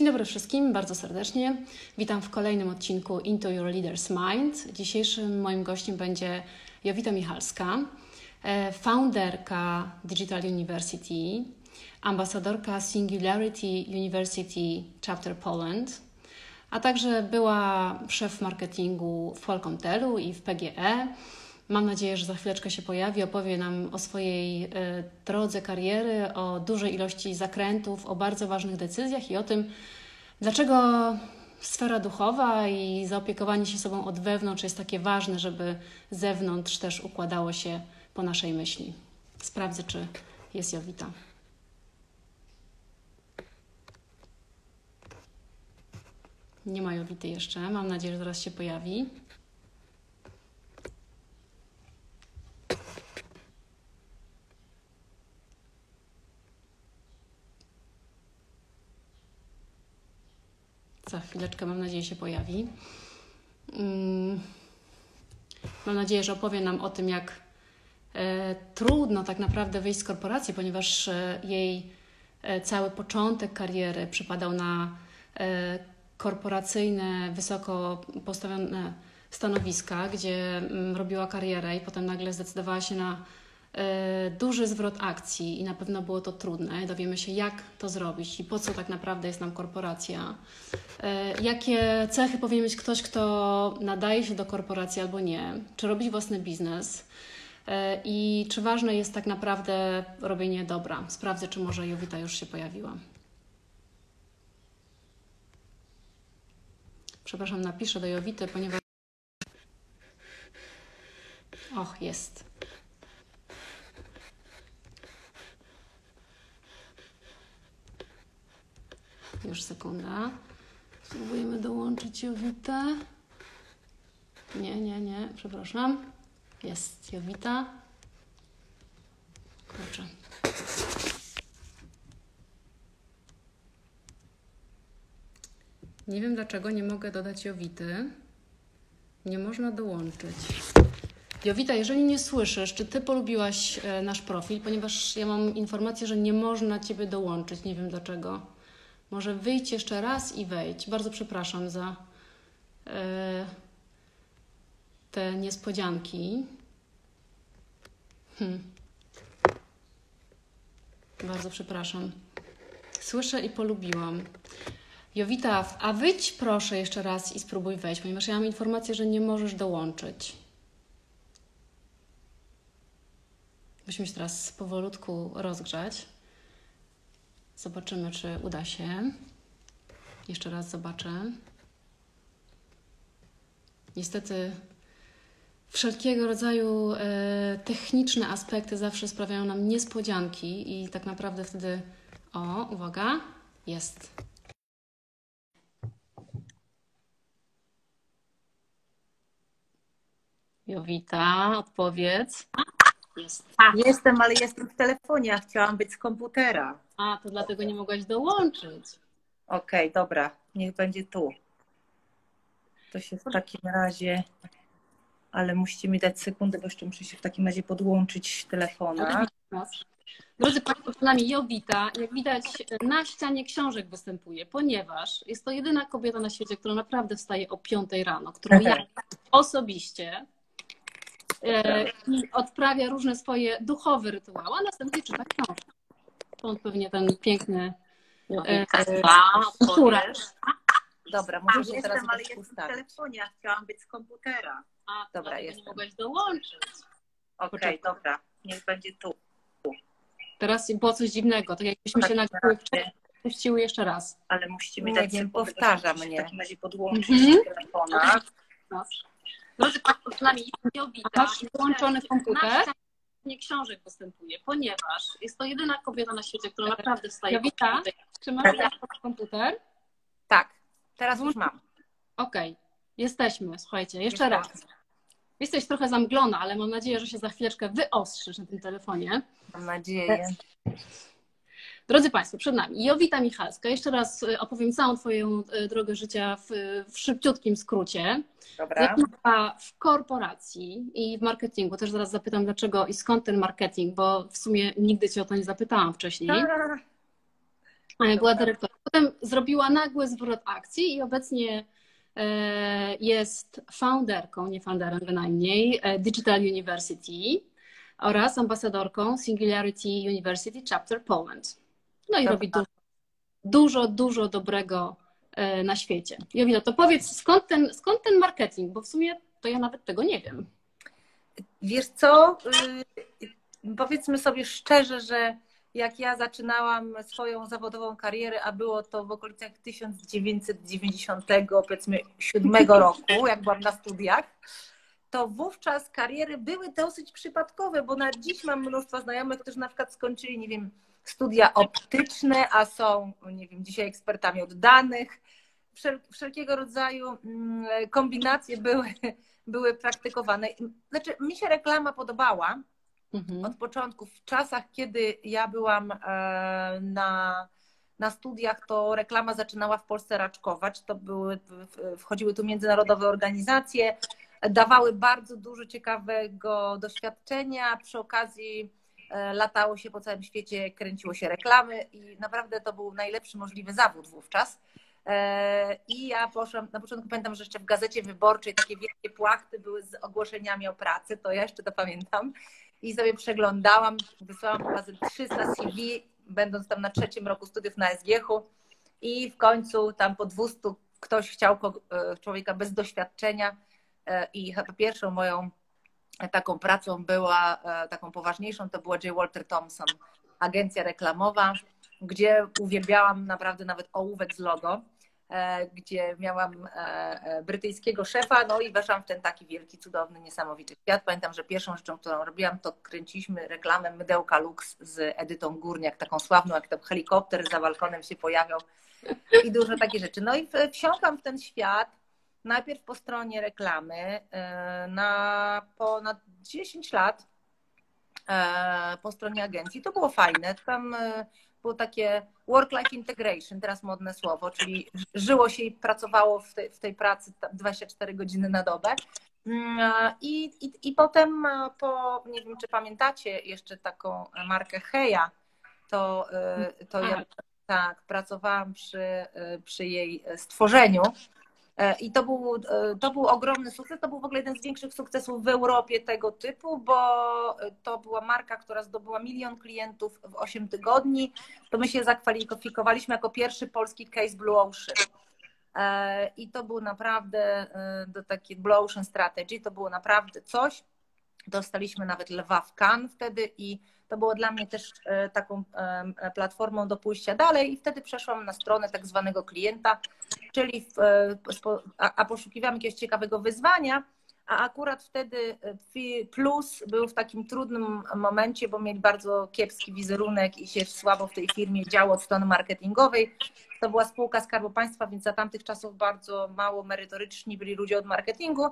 Dzień dobry wszystkim, bardzo serdecznie. Witam w kolejnym odcinku Into Your Leader's Mind. Dzisiejszym moim gościem będzie Jowita Michalska, e, founderka Digital University, ambasadorka Singularity University Chapter Poland, a także była szef marketingu w Polkomtelu i w PGE. Mam nadzieję, że za chwileczkę się pojawi, opowie nam o swojej e, drodze kariery, o dużej ilości zakrętów, o bardzo ważnych decyzjach i o tym, dlaczego sfera duchowa i zaopiekowanie się sobą od wewnątrz jest takie ważne, żeby zewnątrz też układało się po naszej myśli. Sprawdzę, czy jest Jowita. Nie ma Jowity jeszcze. Mam nadzieję, że zaraz się pojawi. Za chwileczkę, mam nadzieję, się pojawi. Mm. Mam nadzieję, że opowie nam o tym, jak e, trudno tak naprawdę wyjść z korporacji, ponieważ e, jej e, cały początek kariery przypadał na korporacyjne, wysoko postawione stanowiska, gdzie mm, robiła karierę i potem nagle zdecydowała się na duży zwrot akcji i na pewno było to trudne. Dowiemy się, jak to zrobić i po co tak naprawdę jest nam korporacja. E, jakie cechy powinien mieć ktoś, kto nadaje się do korporacji albo nie? Czy robić własny biznes? E, I czy ważne jest tak naprawdę robienie dobra? Sprawdzę, czy może Jowita już się pojawiła. Przepraszam, napiszę do Jowity, ponieważ. Och, jest. Już sekunda. Spróbujemy dołączyć Jowitę. Nie, nie, nie, przepraszam. Jest Jowita. Kurczę. Nie wiem dlaczego nie mogę dodać Jowity. Nie można dołączyć. Jowita, jeżeli nie słyszysz, czy ty polubiłaś e, nasz profil, ponieważ ja mam informację, że nie można ciebie dołączyć. Nie wiem dlaczego. Może wyjdź jeszcze raz i wejdź. Bardzo przepraszam za e, te niespodzianki. Hmm. Bardzo przepraszam. Słyszę i polubiłam. Jowita, a wyjdź proszę jeszcze raz i spróbuj wejść, ponieważ ja mam informację, że nie możesz dołączyć. Musimy się teraz powolutku rozgrzać. Zobaczymy, czy uda się. Jeszcze raz zobaczę. Niestety wszelkiego rodzaju e, techniczne aspekty zawsze sprawiają nam niespodzianki i tak naprawdę wtedy o, uwaga, jest. Jowita, odpowiedz. Jest. Jestem, ale jestem w telefonie, a chciałam być z komputera. A, to dlatego nie mogłaś dołączyć. Okej, okay, dobra, niech będzie tu. To się w takim razie, ale musicie mi dać sekundę, bo jeszcze muszę się w takim razie podłączyć telefona. Drodzy Państwo, z nami Jowita, jak widać, na ścianie książek występuje, ponieważ jest to jedyna kobieta na świecie, która naprawdę wstaje o 5 rano, którą ja osobiście i odprawia różne swoje duchowe rytuały, a następnie czyta książkę. Stąd pewnie ten piękny e, Dobra, może się teraz ale jestem w telefonie, a chciałam być z komputera. A, dobra, jest. Nie mogłaś dołączyć. Okej, okay, dobra, niech będzie tu. Teraz było coś dziwnego, tak jakbyśmy tak, się nagrywały wcześniej. Puściły jeszcze raz. Ale musicie mi dać, nie powtarza mnie. W takim razie podłączyć mm -hmm. telefona. Drodzy Państwo, z nami Jowita, włączony komputer. Nie książek występuje, ponieważ jest to jedyna kobieta na świecie, która naprawdę wstaje. Jowita, czy masz tak. komputer? Tak, teraz już mam. Okej, okay. jesteśmy. Słuchajcie, jeszcze raz. Jesteś trochę zamglona, ale mam nadzieję, że się za chwileczkę wyostrzysz na tym telefonie. Mam nadzieję. Drodzy Państwo, przed nami Jowita Michalska. Jeszcze raz y, opowiem całą Twoją y, drogę życia w, w szybciutkim skrócie. Dobra. w korporacji i w marketingu. Też zaraz zapytam, dlaczego i skąd ten marketing, bo w sumie nigdy Cię o to nie zapytałam wcześniej. Była dyrektorką potem zrobiła nagły zwrot akcji i obecnie e, jest founderką, nie founderem bynajmniej, e, Digital University oraz ambasadorką Singularity University Chapter Poland. No i robi dużo, dużo, dużo dobrego e, na świecie. Jowina, to powiedz, skąd ten, skąd ten marketing? Bo w sumie to ja nawet tego nie wiem. Wiesz co? Y, powiedzmy sobie szczerze, że jak ja zaczynałam swoją zawodową karierę, a było to w okolicach 1990, powiedzmy 7 roku, jak byłam na studiach, to wówczas kariery były dosyć przypadkowe, bo na dziś mam mnóstwo znajomych, którzy na przykład skończyli, nie wiem, studia optyczne, a są, nie wiem, dzisiaj ekspertami od danych. Wszelkiego rodzaju mm, kombinacje były, były praktykowane. Znaczy, mi się reklama podobała mhm. od początku. W czasach, kiedy ja byłam e, na, na studiach, to reklama zaczynała w Polsce raczkować. To były, wchodziły tu międzynarodowe organizacje, dawały bardzo dużo ciekawego doświadczenia. Przy okazji latało się po całym świecie, kręciło się reklamy i naprawdę to był najlepszy możliwy zawód wówczas. E, I ja poszłam, na początku pamiętam, że jeszcze w gazecie wyborczej takie wielkie płachty były z ogłoszeniami o pracy, to ja jeszcze to pamiętam. I sobie przeglądałam, wysłałam chyba 300 CV, będąc tam na trzecim roku studiów na SGH-u i w końcu tam po 200 ktoś chciał e, człowieka bez doświadczenia e, i pierwszą moją taką pracą była, taką poważniejszą, to była J. Walter Thompson, agencja reklamowa, gdzie uwielbiałam naprawdę nawet ołówek z logo, e, gdzie miałam e, e, brytyjskiego szefa, no i weszłam w ten taki wielki, cudowny, niesamowity świat. Pamiętam, że pierwszą rzeczą, którą robiłam, to kręciliśmy reklamę Mydełka Lux z Edytą Górniak, taką sławną, jak tam helikopter za balkonem się pojawiał i dużo takich rzeczy. No i wsiąkam w ten świat, najpierw po stronie reklamy na ponad 10 lat po stronie agencji. To było fajne. Tam było takie work-life integration, teraz modne słowo, czyli żyło się i pracowało w tej, w tej pracy 24 godziny na dobę. Mm, I, i, I potem po, nie wiem, czy pamiętacie jeszcze taką markę Heja, to, to ja tak, pracowałam przy, przy jej stworzeniu E, I to był, e, to był ogromny sukces. To był w ogóle jeden z większych sukcesów w Europie tego typu, bo to była marka, która zdobyła milion klientów w 8 tygodni. To my się zakwalifikowaliśmy jako pierwszy polski case Blue Ocean. E, I to był naprawdę do taki Blue Ocean Strategy, to było naprawdę coś. Dostaliśmy nawet lwa w Cannes wtedy i to było dla mnie też taką platformą do pójścia dalej i wtedy przeszłam na stronę tak zwanego klienta, czyli w, e, a poszukiwałam jakiegoś ciekawego wyzwania, a akurat wtedy e, Plus był w takim trudnym momencie, bo mieli bardzo kiepski wizerunek i się słabo w tej firmie działo od strony marketingowej. To była spółka Skarbu Państwa, więc za tamtych czasów bardzo mało merytoryczni byli ludzie od marketingu.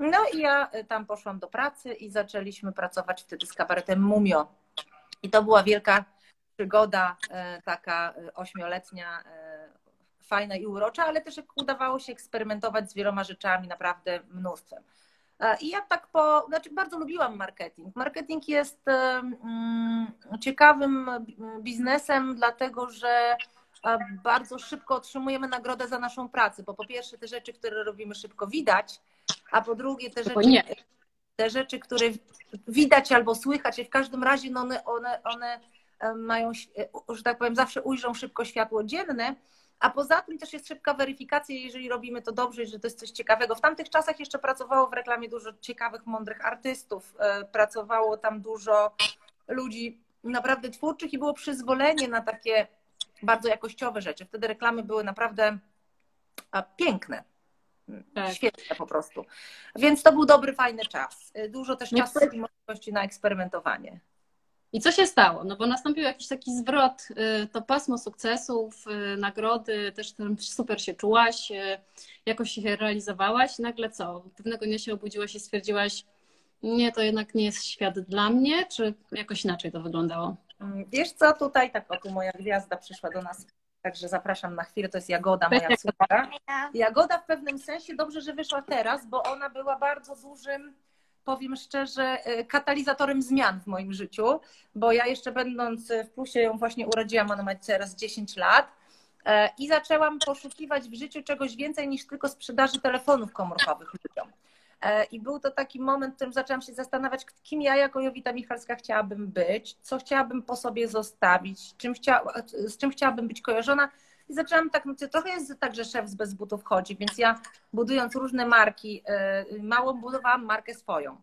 No i ja e, tam poszłam do pracy i zaczęliśmy pracować wtedy z kabaretem Mumio. I to była wielka przygoda, taka ośmioletnia fajna i urocza, ale też udawało się eksperymentować z wieloma rzeczami, naprawdę mnóstwem. E, I ja tak po, znaczy bardzo lubiłam marketing. Marketing jest mm, ciekawym biznesem, dlatego że e, bardzo szybko otrzymujemy nagrodę za naszą pracę, bo po pierwsze te rzeczy, które robimy szybko widać, a po drugie te rzeczy, te rzeczy które widać albo słychać, i w każdym razie no one, one, one e, mają, że tak powiem, zawsze ujrzą szybko światło dzienne, a poza tym też jest szybka weryfikacja, jeżeli robimy to dobrze i że to jest coś ciekawego. W tamtych czasach jeszcze pracowało w reklamie dużo ciekawych, mądrych artystów, e, pracowało tam dużo ludzi naprawdę twórczych i było przyzwolenie na takie bardzo jakościowe rzeczy. Wtedy reklamy były naprawdę piękne. Tak. Świetne po prostu. Więc to był dobry, fajny czas. E, dużo też czasu i możliwości na eksperymentowanie. I co się stało? No bo nastąpił jakiś taki zwrot, y, to pasmo sukcesów, y, nagrody, też tam super się czułaś, y, jakoś się realizowałaś. Nagle co? Pewnego dnia się obudziłaś i stwierdziłaś, nie, to jednak nie jest świat dla mnie, czy jakoś inaczej to wyglądało? Mm, wiesz co, tutaj tak, o tu moja gwiazda przyszła do nas, także zapraszam na chwilę, to jest Jagoda, moja córka. Jagoda w pewnym sensie dobrze, że wyszła teraz, bo ona była bardzo dużym powiem szczerze, e, katalizatorem zmian w moim życiu, bo ja jeszcze będąc w plusie ją właśnie urodziłam, ona ma teraz 10 lat I zaczęłam poszukiwać w życiu czegoś więcej niż tylko sprzedaży telefonów komórkowych ludziom. I był to taki moment, w którym zaczęłam się zastanawiać, kim ja jako Jowita Michalska chciałabym być, co chciałabym po sobie zostawić, czym z czym chciałabym być kojarzona. I zaczęłam tak, no, trochę jest tak, że szef bez butów chodzi, więc ja budując różne marki, mało budowałam markę swoją.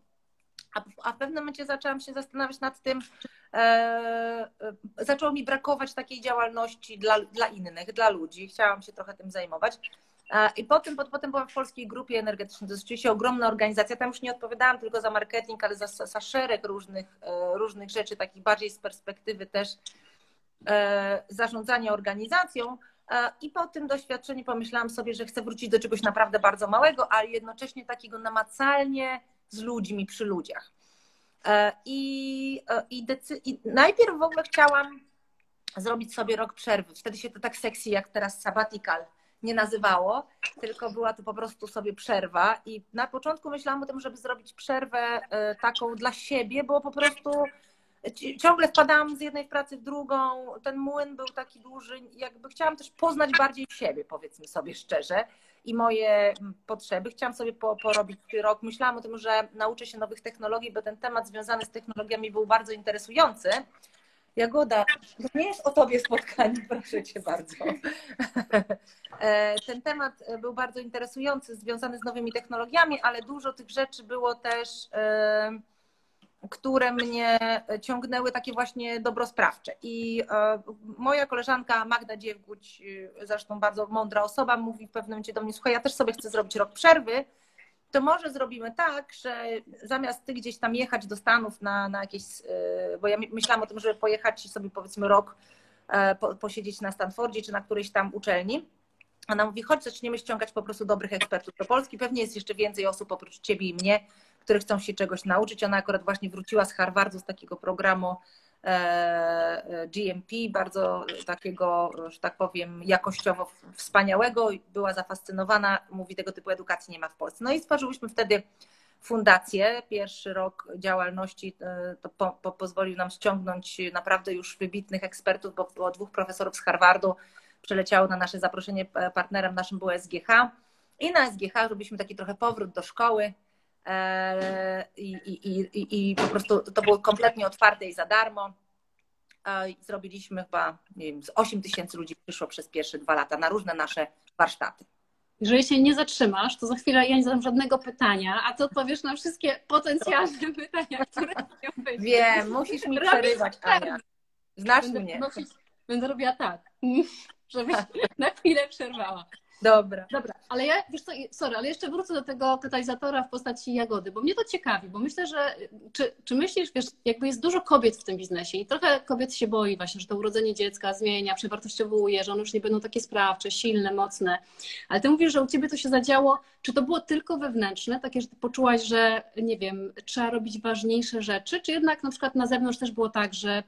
A w pewnym momencie zaczęłam się zastanawiać nad tym, e, e, zaczęło mi brakować takiej działalności dla, dla innych, dla ludzi. Chciałam się trochę tym zajmować. I potem, potem byłam w polskiej grupie energetycznej. To jest oczywiście ogromna organizacja. Tam już nie odpowiadałam tylko za marketing, ale za, za szereg różnych, e, różnych rzeczy, takich bardziej z perspektywy też zarządzania organizacją. I po tym doświadczeniu pomyślałam sobie, że chcę wrócić do czegoś naprawdę bardzo małego, ale jednocześnie takiego namacalnie z ludźmi przy ludziach. E, I, e, i, decy- i najpierw w ogóle chciałam zrobić sobie rok przerwy. Wtedy się to tak sexy jak teraz sabbatical nie nazywało, tylko była to po prostu sobie przerwa. I na początku myślałam o tym, żeby zrobić przerwę e, taką dla siebie, bo po prostu ciągle wpadałam z jednej pracy w drugą. Ten młyn był taki duży, jakby chciałam też poznać bardziej siebie, powiedzmy sobie szczerze i moje potrzeby. Chciałam sobie po, porobić rok. Myślałam o tym, że nauczę się nowych technologii, bo ten temat związany z technologiami był bardzo interesujący. Jagoda, to nie jest o tobie spotkanie, proszę cię bardzo. E, ten temat był bardzo interesujący, związany z nowymi technologiami, ale dużo tych rzeczy było też które mnie ciągnęły takie właśnie dobrosprawcze. I e, moja koleżanka Magda Dziewguć, e, zresztą bardzo mądra osoba, mówi w pewnym momencie do mnie, słuchaj, ja też sobie chcę zrobić rok przerwy, to może zrobimy tak, że zamiast ty gdzieś tam jechać do Stanów na, na jakieś, e, bo ja myślałam o tym, żeby pojechać sobie powiedzmy rok posiedzieć na Stanfordzie czy na którejś tam uczelni, ona mówi, chodź, zaczniemy ściągać po prostu dobrych ekspertów do Polski. Pewnie jest jeszcze więcej osób oprócz ciebie i mnie, które chcą się czegoś nauczyć. Ona akurat właśnie wróciła z Harvardu, z takiego programu e, e, GMP, bardzo takiego, że tak powiem, jakościowo wspaniałego. Była zafascynowana, mówi, tego typu edukacji nie ma w Polsce. No i stworzyłyśmy wtedy fundację. Pierwszy rok działalności e, to po, po, pozwolił nam ściągnąć naprawdę już wybitnych ekspertów, bo było dwóch profesorów z Harvardu, przeleciało na nasze zaproszenie, partnerem naszym było SGH. I na SGH robiliśmy taki trochę powrót do szkoły, i, i, i, i po prostu to było kompletnie otwarte i za darmo. Zrobiliśmy chyba, nie wiem, z 8 tysięcy ludzi przyszło przez pierwsze dwa lata na różne nasze warsztaty. Jeżeli się nie zatrzymasz, to za chwilę ja nie zadam żadnego pytania, a ty odpowiesz na wszystkie potencjalne pytania, które miał być. Wiem, musisz mi przerywać, Ania. Znasz będę mnie. Nosić, będę robiła tak, żebyś na chwilę przerwała. Dobra. Dobra, ale ja, wiesz co, sorry, ale jeszcze wrócę do tego katalizatora w postaci jagody, bo mnie to ciekawi, bo myślę, że czy, czy myślisz, wiesz, jakby jest dużo kobiet w tym biznesie i trochę kobiet się boi właśnie, że to urodzenie dziecka zmienia, przewartościowuje, że one już nie będą takie sprawcze, silne, mocne, ale ty mówisz, że u ciebie to się zadziało, czy to było tylko wewnętrzne, takie, że ty poczułaś, że nie wiem, trzeba robić ważniejsze rzeczy, czy jednak na przykład na zewnątrz też było tak, że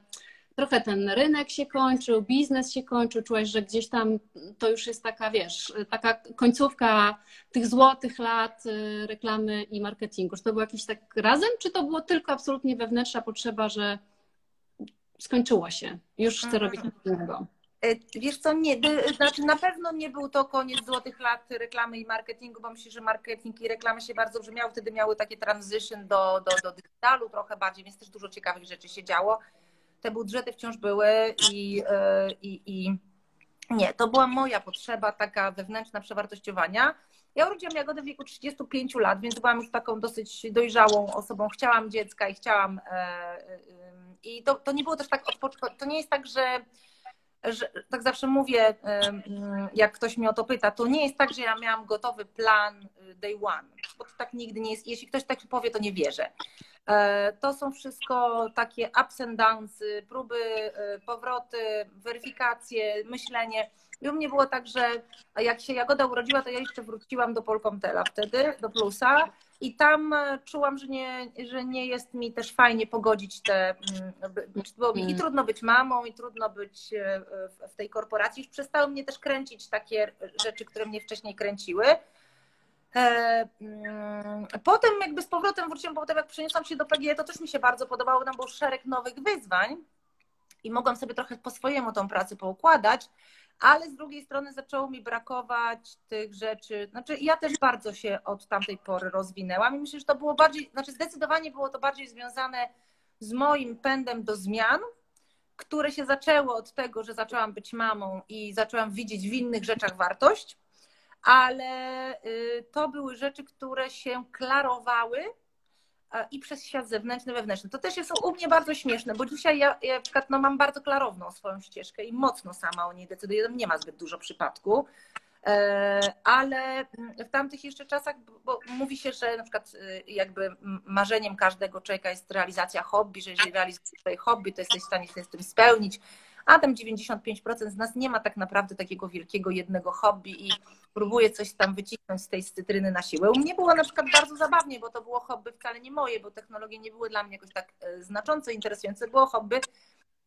trochę ten rynek się kończył, biznes się kończył, czułeś, że gdzieś tam to już jest taka, wiesz, taka końcówka tych złotych lat y, reklamy i marketingu. Czy to było jakieś tak razem, czy to było tylko absolutnie wewnętrzna potrzeba, że skończyło się, już chcę robić coś innego? E, wiesz co, nie, znaczy na pewno nie był to koniec złotych lat reklamy i marketingu, bo myślę, że marketing i reklamy się bardzo brzmiały. Wtedy miały takie transition do, do, do digitalu trochę bardziej, więc też dużo ciekawych rzeczy się działo te budżety wciąż były i, e, i, i nie, to była moja potrzeba taka wewnętrzna przewartościowania. Ja urodziłam Jagodę w wieku 35 lat, więc byłam już taką dosyć dojrzałą osobą. Chciałam dziecka i chciałam. E, e, I to, to nie było też tak To nie jest tak, że, że tak zawsze mówię, jak ktoś mnie o to pyta, to nie jest tak, że ja miałam gotowy plan day one, bo to tak nigdy nie jest. Jeśli ktoś tak powie, to nie wierzę. E, to są wszystko takie ups and downs, próby, e, powroty, weryfikacje, myślenie. I u mnie było tak, że jak się Jagoda urodziła, to ja jeszcze wróciłam do Polkomtela wtedy, do Plusa i tam e, czułam, że nie, że nie jest mi też fajnie pogodzić te, mm, było mi i mm. trudno być mamą, i trudno być w tej korporacji. Już przestały mnie też kręcić takie rzeczy, które mnie wcześniej kręciły. E, mm, potem jakby z powrotem wróciłam, potem jak przeniosłam się do PGE, to też mi się bardzo podobało, tam był szereg nowych wyzwań i mogłam sobie trochę po swojemu tą pracę poukładać, ale z drugiej strony zaczęło mi brakować tych rzeczy. Znaczy, ja też bardzo się od tamtej pory rozwinęłam i myślę, że to było bardziej, znaczy zdecydowanie było to bardziej związane z moim pędem do zmian, które się zaczęło od tego, że zaczęłam być mamą i zaczęłam widzieć w innych rzeczach wartość, ale y, to były rzeczy, które się klarowały i przez świat zewnętrzny, wewnętrzny. To też jest u mnie bardzo śmieszne, bo dzisiaj ja, ja przykład no, mam bardzo klarowną swoją ścieżkę i mocno sama o niej decyduję. Nie ma zbyt dużo przypadku. E, ale w tamtych jeszcze czasach, bo mówi się, że na przykład y, jakby marzeniem każdego człowieka jest realizacja hobby, że jeżeli realizujesz swoje hobby, to jesteś w stanie się z tym spełnić, a tam 95% z nas nie ma tak naprawdę takiego wielkiego jednego hobby i próbuje coś tam wycisnąć z tej cytryny na siłę. U mnie było na przykład bardzo zabawnie, bo to było hobby wcale nie moje, bo technologie nie były dla mnie jakoś tak e, znacząco interesujące, było hobby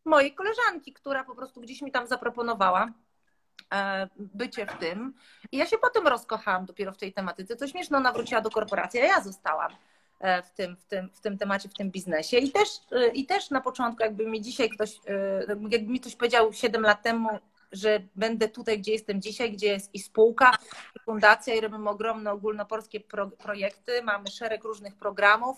mojej koleżanki, która po prostu gdzieś mi tam zaproponowała e, bycie w tym. I ja się potem rozkochałam dopiero w tej tematyce. Co śmieszne, ona wróciła do korporacji, a ja zostałam. E, w tym, w, tym, w tym temacie, w tym biznesie. I też, e, I też na początku, jakby mi dzisiaj ktoś, e, jakby mi ktoś powiedział 7 lat temu, że będę tutaj, gdzie jestem dzisiaj, gdzie jest i spółka, i fundacja, i robimy ogromne ogólnopolskie pro, projekty, mamy szereg różnych programów,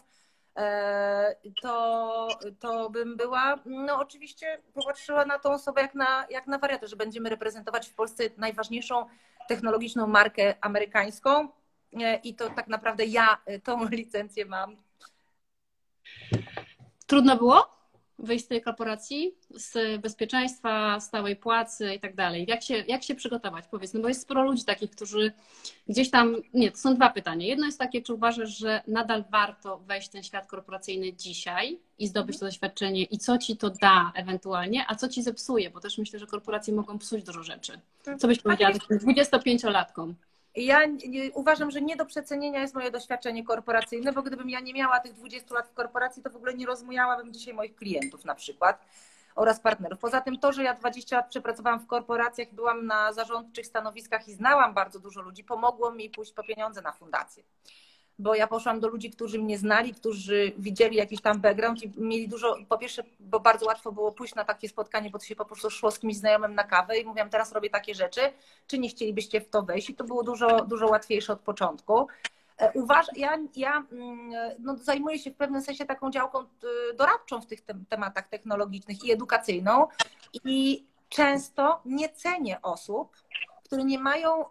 to, to bym była, no oczywiście popatrzyła na tą osobę jak na, jak na wariatę, że będziemy reprezentować w Polsce najważniejszą technologiczną markę amerykańską, i to tak naprawdę ja y, tą licencję mam. Trudno było wyjść z tej korporacji, z bezpieczeństwa, stałej płacy i tak dalej. Jak się, jak się przygotować? Powiedz, no bo jest sporo ludzi takich, którzy gdzieś tam, nie, to są dwa pytania. Jedno jest takie, czy uważasz, że nadal warto wejść w ten świat korporacyjny dzisiaj i zdobyć to doświadczenie i co ci to da ewentualnie, a co ci zepsuje, bo też myślę, że korporacje mogą psuć dużo rzeczy. Co byś powiedziała takim 25-latkom? Ja uważam, że nie do przecenienia jest moje doświadczenie korporacyjne, bo gdybym ja nie miała tych 20 lat w korporacji, to w ogóle nie rozmujałabym dzisiaj moich klientów na przykład oraz partnerów. Poza tym to, że ja 20 lat przepracowałam w korporacjach, byłam na zarządczych stanowiskach i znałam bardzo dużo ludzi, pomogło mi pójść po pieniądze na fundację bo ja poszłam do ludzi, którzy mnie znali, którzy widzieli jakiś tam background i mieli dużo, po pierwsze, bo bardzo łatwo było pójść na takie spotkanie, bo to się po prostu szło z kimś znajomym na kawę i mówiłam, teraz robię takie rzeczy, czy nie chcielibyście w to wejść? I to było dużo, dużo łatwiejsze od początku. E, uważam, ja, ja mm, no, zajmuję się w pewnym sensie taką działką y, doradczą w tych tematach technologicznych i edukacyjną i często nie cenię osób, które nie mają y,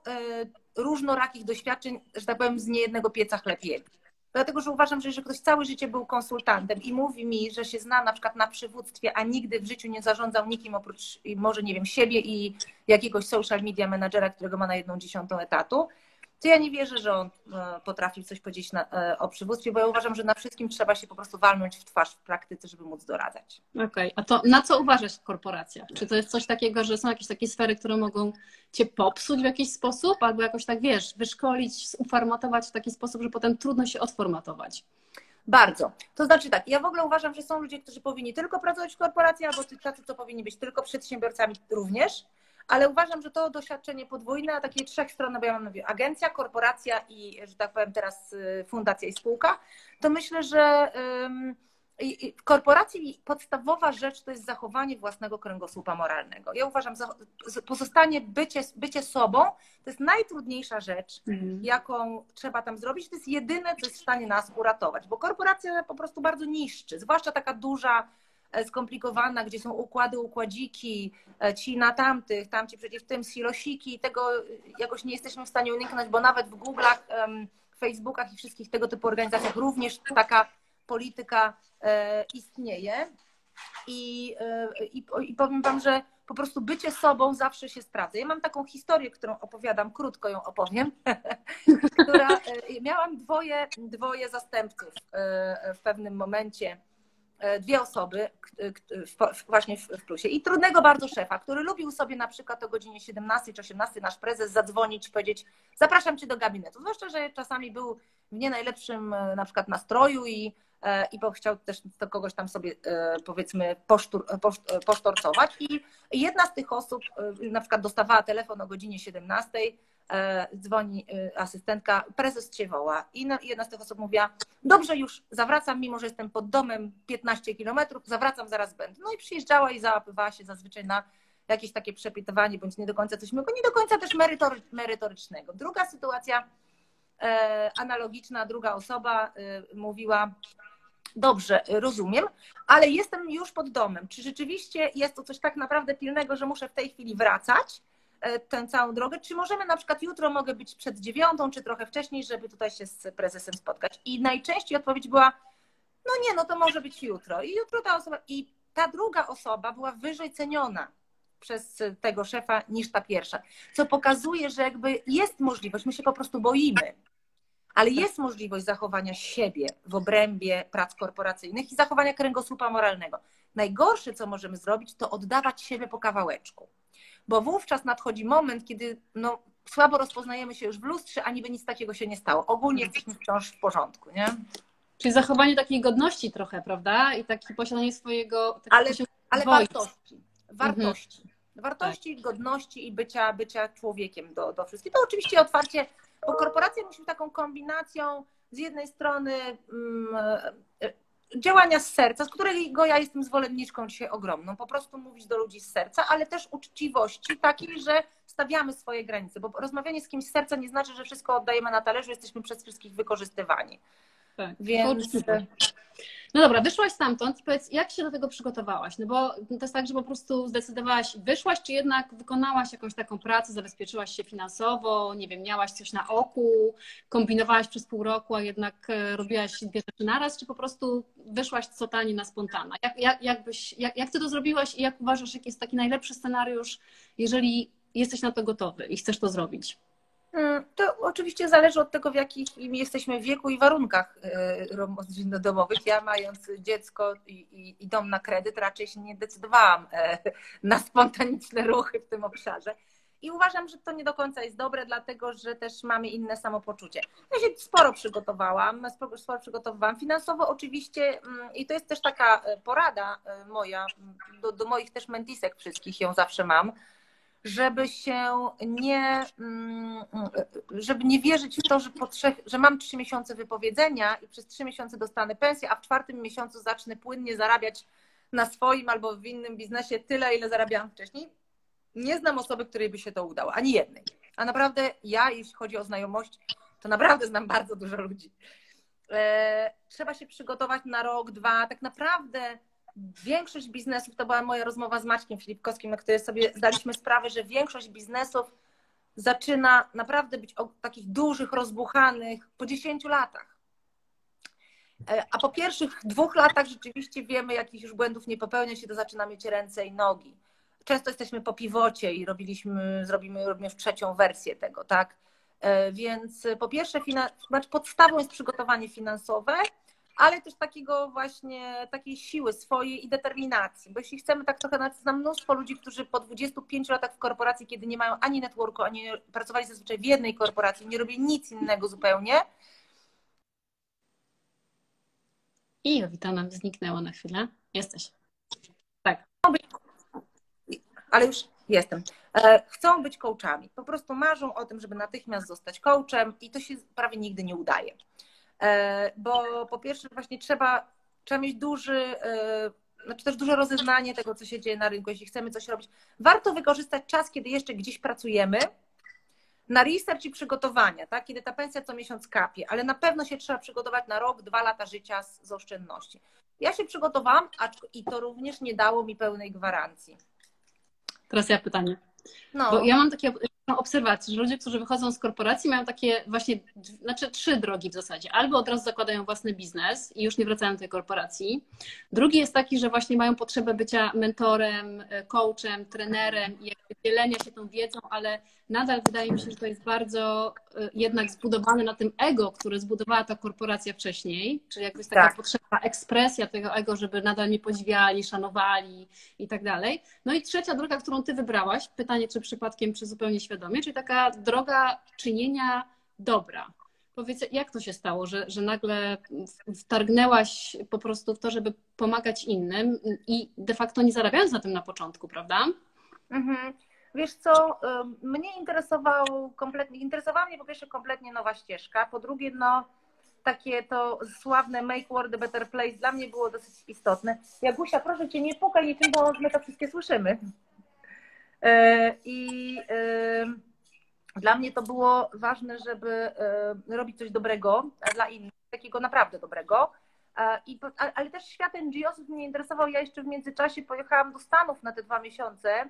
różnorakich doświadczeń, że tak powiem, z niejednego pieca chleb Dlatego, że uważam, że jeżeli ktoś całe życie był konsultantem i mówi mi, że się zna na przykład na przywództwie, a nigdy w życiu nie zarządzał nikim oprócz może, nie wiem, siebie i jakiegoś social media managera, którego ma na jedną dziesiątą etatu, to ja nie wierzę, że on e, potrafi coś powiedzieć na, e, o przywództwie, bo ja uważam, że na wszystkim trzeba się po prostu walnąć w twarz w praktyce, żeby móc doradzać. Okej, okay. a to na co uważać w korporacjach? Czy to jest coś takiego, że są jakieś takie sfery, które mogą cię popsuć w jakiś sposób, albo jakoś tak, wiesz, wyszkolić, uformatować w taki sposób, że potem trudno się odformatować? Bardzo. To znaczy tak, ja w ogóle uważam, że są ludzie, którzy powinni tylko pracować w korporacji, albo tacy, co powinni być tylko przedsiębiorcami również ale uważam, że to doświadczenie podwójne, a takie trzech stron, bo ja mam mówię, agencja, korporacja i, że tak powiem teraz y, fundacja i spółka, to myślę, że w korporacji podstawowa rzecz to jest zachowanie własnego kręgosłupa moralnego. Ja uważam, pozostanie bycie, bycie sobą to jest najtrudniejsza rzecz, mhm. jaką trzeba tam zrobić. To jest jedyne, co jest w stanie nas uratować, bo korporacja po prostu bardzo niszczy, zwłaszcza taka duża skomplikowana, gdzie są układy, układziki, e, ci na tamtych, tamci przecież w tym silosiki, tego jakoś nie jesteśmy w stanie uniknąć, bo nawet w Google'ach, Facebookach i wszystkich tego typu organizacjach również taka polityka e, istnieje. I, i, i powiem Wam, że po prostu bycie sobą zawsze się sprawdza. Ja mam taką historię, którą opowiadam, krótko ją opowiem, która miałam dwoje, dwoje zastępców w pewnym momencie E, dwie osoby właśnie w plusie i trudnego bardzo szefa, który lubił sobie na przykład o godzinie 17 czy 18 nasz prezes zadzwonić powiedzieć zapraszam cię do gabinetu. Zwłaszcza, że czasami był w nie najlepszym e, na przykład nastroju i, e, i chciał też to kogoś tam sobie powiedzmy posztur, posztorcować i jedna z tych osób na przykład dostawała telefon o godzinie 17 E, dzwoni e, asystentka, prezes cię woła. I jedna z tych osób mówiła, dobrze już zawracam, mimo że jestem pod domem 15 kilometrów, zawracam, zaraz będę. No i przyjeżdżała i załapywała się zazwyczaj na jakieś takie przepytywanie, bądź nie do końca coś miłego, nie do końca też merytory, merytorycznego. Druga sytuacja e, analogiczna, druga osoba e, mówiła, dobrze, rozumiem, ale jestem już pod domem. Czy rzeczywiście jest to coś tak naprawdę pilnego, że muszę w tej chwili wracać? E, tę całą drogę, czy możemy na przykład jutro mogę być przed dziewiątą, czy trochę wcześniej, żeby tutaj się z prezesem spotkać. I najczęściej odpowiedź była, no nie, no to może być jutro. I jutro ta osoba, i ta druga osoba była wyżej ceniona przez tego szefa niż ta pierwsza. Co pokazuje, że jakby jest możliwość, my się po prostu boimy, ale jest możliwość zachowania siebie w obrębie prac korporacyjnych i zachowania kręgosłupa moralnego. Najgorsze, co możemy zrobić, to oddawać siebie po kawałeczku bo wówczas nadchodzi moment, kiedy no, słabo rozpoznajemy się już w lustrze, a niby nic takiego się nie stało. Ogólnie jesteśmy wciąż w porządku, nie? Czyli zachowanie takiej godności trochę, prawda? I takie posiadanie swojego... Ale, ale wartości. Wartości. Mhm. Wartości, tak. godności i bycia, bycia człowiekiem do, do wszystkich. To oczywiście otwarcie, bo korporacja musi być taką kombinacją z jednej strony mm, działania z serca, z którego ja jestem zwolenniczką dzisiaj ogromną. Po prostu mówić do ludzi z serca, ale też uczciwości takiej, że stawiamy swoje granice, bo rozmawianie z kimś z serca nie znaczy, że wszystko oddajemy na talerzu, jesteśmy przez wszystkich wykorzystywani. Tak, Więc... No dobra, wyszłaś stamtąd i powiedz, jak się do tego przygotowałaś? No bo to jest tak, że po prostu zdecydowałaś, wyszłaś, czy jednak wykonałaś jakąś taką pracę, zabezpieczyłaś się finansowo, nie wiem, miałaś coś na oku, kombinowałaś przez pół roku, a jednak e, robiłaś dwie rzeczy naraz, czy po prostu wyszłaś totalnie na spontana? Jak, jak, jak, byś, jak, jak ty to zrobiłaś i jak uważasz, jaki jest taki najlepszy scenariusz, jeżeli jesteś na to gotowy i chcesz to zrobić? Mm, to oczywiście zależy od tego, w jakim jesteśmy wieku i warunkach y, domowych. Ja mając dziecko i, i, dom na kredyt, raczej się nie decydowałam e, na spontaniczne ruchy w tym obszarze. I uważam, że to nie do końca jest dobre, dlatego że też mamy inne samopoczucie. Ja się sporo przygotowałam, sporo, sporo przygotowywałam. Finansowo oczywiście, mm, i to jest też taka e, porada e, moja, do, do moich też mentisek wszystkich ją zawsze mam, żeby się nie, mm, żeby nie wierzyć w to, że, po trzech, że mam trzy miesiące wypowiedzenia i przez trzy miesiące dostanę pensję, a w czwartym miesiącu zacznę płynnie zarabiać na swoim albo w innym biznesie tyle, ile zarabiałam wcześniej. Nie znam osoby, której by się to udało, ani jednej. A naprawdę ja, jeśli chodzi o znajomość, to naprawdę znam bardzo dużo ludzi. E, trzeba się przygotować na rok, dwa. Tak naprawdę większość biznesów, to była moja rozmowa z Maćkiem Filipkowskim, na której sobie zdaliśmy sprawę, że większość biznesów zaczyna naprawdę być takich dużych, rozbuchanych po 10 latach. E, a po pierwszych dwóch latach rzeczywiście wiemy, jakich już błędów nie popełniać i to zaczyna mieć ręce i nogi. Często jesteśmy po piwocie i robiliśmy, zrobimy, robimy już trzecią wersję tego, tak? E, więc po pierwsze, znaczy podstawą jest przygotowanie finansowe, ale też takiego właśnie, takiej siły swojej i determinacji. Bo jeśli chcemy tak trochę, znam mnóstwo ludzi, którzy po 25 latach w korporacji, kiedy nie mają ani networku, ani pracowali zazwyczaj w jednej korporacji, nie robią nic innego zupełnie. I Jowita nam zniknęła na chwilę. Jesteś. Tak. Ale już jestem. E, chcą być coachami. Po prostu marzą o tym, żeby natychmiast zostać coachem i to się prawie nigdy nie udaje. E, bo po pierwsze właśnie trzeba, trzeba mieć duży, e, znaczy też duże rozeznanie tego, co się dzieje na rynku, jeśli chcemy coś robić. Warto wykorzystać czas, kiedy jeszcze gdzieś pracujemy, na research i przygotowania, tak? kiedy ta pensja co miesiąc kapie, ale na pewno się trzeba przygotować na rok, dwa lata życia z, z oszczędności. Ja się przygotowałam i to również nie dało mi pełnej gwarancji. Teraz ja pytanie. No. Bo ja mam takie obserwacje, że ludzie, którzy wychodzą z korporacji, mają takie właśnie, znaczy trzy drogi w zasadzie. Albo od razu zakładają własny biznes i już nie wracają do tej korporacji. Drugi jest taki, że właśnie mają potrzebę bycia mentorem, coachem, trenerem i dzielenia się tą wiedzą, ale nadal wydaje mi się, że to jest bardzo y, jednak zbudowane na tym ego, które zbudowała ta korporacja wcześniej, czyli jakby jest taka tak. potrzeba, ekspresja tego ego, żeby nadal mnie podziwiali, szanowali i tak dalej. No i trzecia droga, którą ty wybrałaś, pytanie, czy przypadkiem, czy zupełnie świadomie, czyli taka droga czynienia dobra. Powiedz, jak to się stało, że, że nagle wtargnęłaś po prostu w to, żeby pomagać innym i de facto nie zarabiając na tym na początku, prawda? Mhm. Wiesz co, mnie interesował kompletnie, interesowała mnie po pierwsze kompletnie nowa ścieżka, po drugie no takie to sławne make world a better place dla mnie było dosyć istotne. Jagusia, proszę Cię, nie pukaj niczym, bo my to wszystkie słyszymy. I dla mnie to było ważne, żeby robić coś dobrego dla innych, takiego naprawdę dobrego. I, ale też świat NGO mnie interesował. Ja jeszcze w międzyczasie pojechałam do Stanów na te dwa miesiące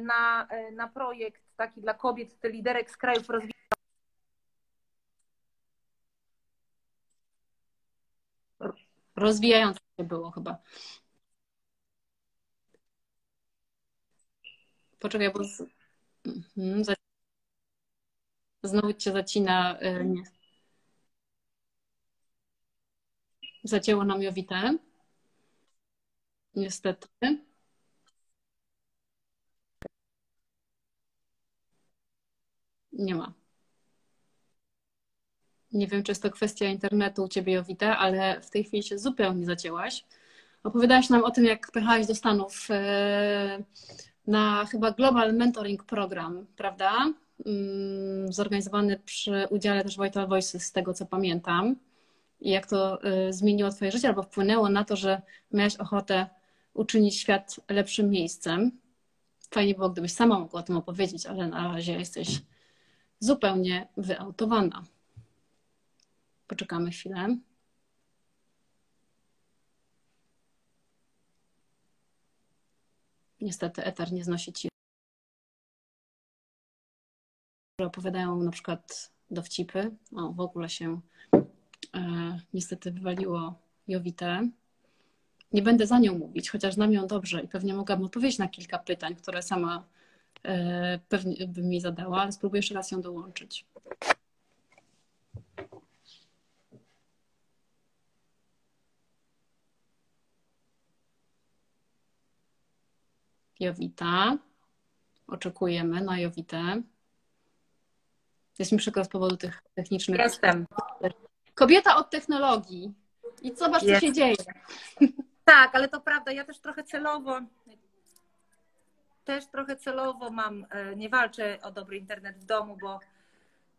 na, na projekt taki dla kobiet, liderek z krajów rozwijających rozwijające się było chyba. Poczekaj, bo z... mhm, znowu cię zacina. Y, nie. Zacięło nam Jowitę. Niestety. Nie ma. Nie wiem, czy jest to kwestia internetu u Ciebie, Jowita, ale w tej chwili się zupełnie zacięłaś. Opowiadałaś nam o tym, jak pychałaś do Stanów e, na chyba Global Mentoring Program, prawda? Mm, zorganizowany przy udziale też Vital Voices, z tego co pamiętam. I jak to e, zmieniło Twoje życie, albo wpłynęło na to, że miałaś ochotę uczynić świat lepszym miejscem. Fajnie było, gdybyś sama mogła o tym opowiedzieć, ale na razie jesteś zupełnie wyautowana. Poczekamy chwilę. Niestety eter nie znosi ci. Opowiadają na przykład dowcipy. O, w ogóle się e, niestety wywaliło Jowite. Nie będę za nią mówić, chociaż znam ją dobrze i pewnie mogłabym odpowiedzieć na kilka pytań, które sama e, pewnie by mi zadała, ale spróbuję jeszcze raz ją dołączyć. Jowita. Oczekujemy na Jowitę. Jest mi przykro z powodu tych technicznych. Jestem. Kobieta od technologii. I zobacz, co się dzieje. Tak, ale to prawda. Ja też trochę celowo też trochę celowo mam, e, nie walczę o dobry internet w domu, bo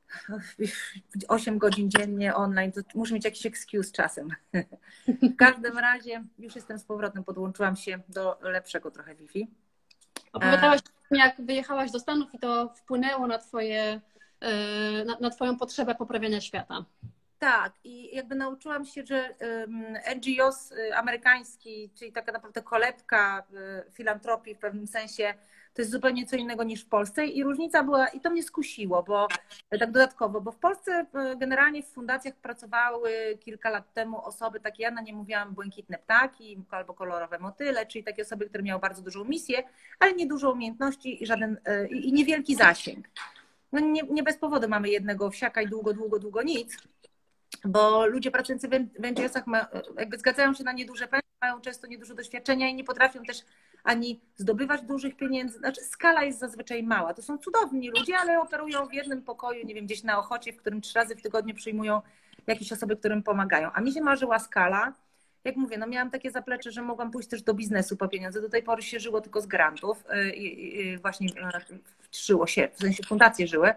8 godzin dziennie online, to muszę mieć jakiś excuse czasem. W każdym razie już jestem z powrotem, podłączyłam się do lepszego trochę Wi-Fi. Opowiadałaś, jak wyjechałaś do Stanów i to wpłynęło na, twoje, e, na, na Twoją potrzebę poprawiania świata. Tak, i jakby nauczyłam się, że NGOs y, amerykański, czyli taka naprawdę kolebka y, filantropii w pewnym sensie, to jest zupełnie co innego niż w Polsce i różnica była, i to mnie skusiło, bo tak dodatkowo, bo w Polsce y, generalnie w fundacjach pracowały kilka lat temu osoby, takie ja na nie mówiłam błękitne ptaki albo kolorowe motyle, czyli takie osoby, które miały bardzo dużą misję, ale nie dużo umiejętności i żaden, i niewielki zasięg. No nie, nie bez powodu mamy jednego wsiaka i długo, długo, długo nic bo ludzie pracujący w NGO-sach jakby zgadzają się na nieduże pensje, mają często nieduże doświadczenia i nie potrafią też ani zdobywać dużych pieniędzy. Znaczy skala jest zazwyczaj mała. To są cudowni ludzie, ale operują w jednym pokoju, nie wiem, gdzieś na Ochocie, w którym trzy razy w tygodniu przyjmują jakieś osoby, którym pomagają. A mi się marzyła skala. Jak mówię, no miałam takie zaplecze, że mogłam pójść też do biznesu po pieniądze. Do tej pory się żyło tylko z grantów. Y, właśnie żyło się, w sensie fundacje żyły.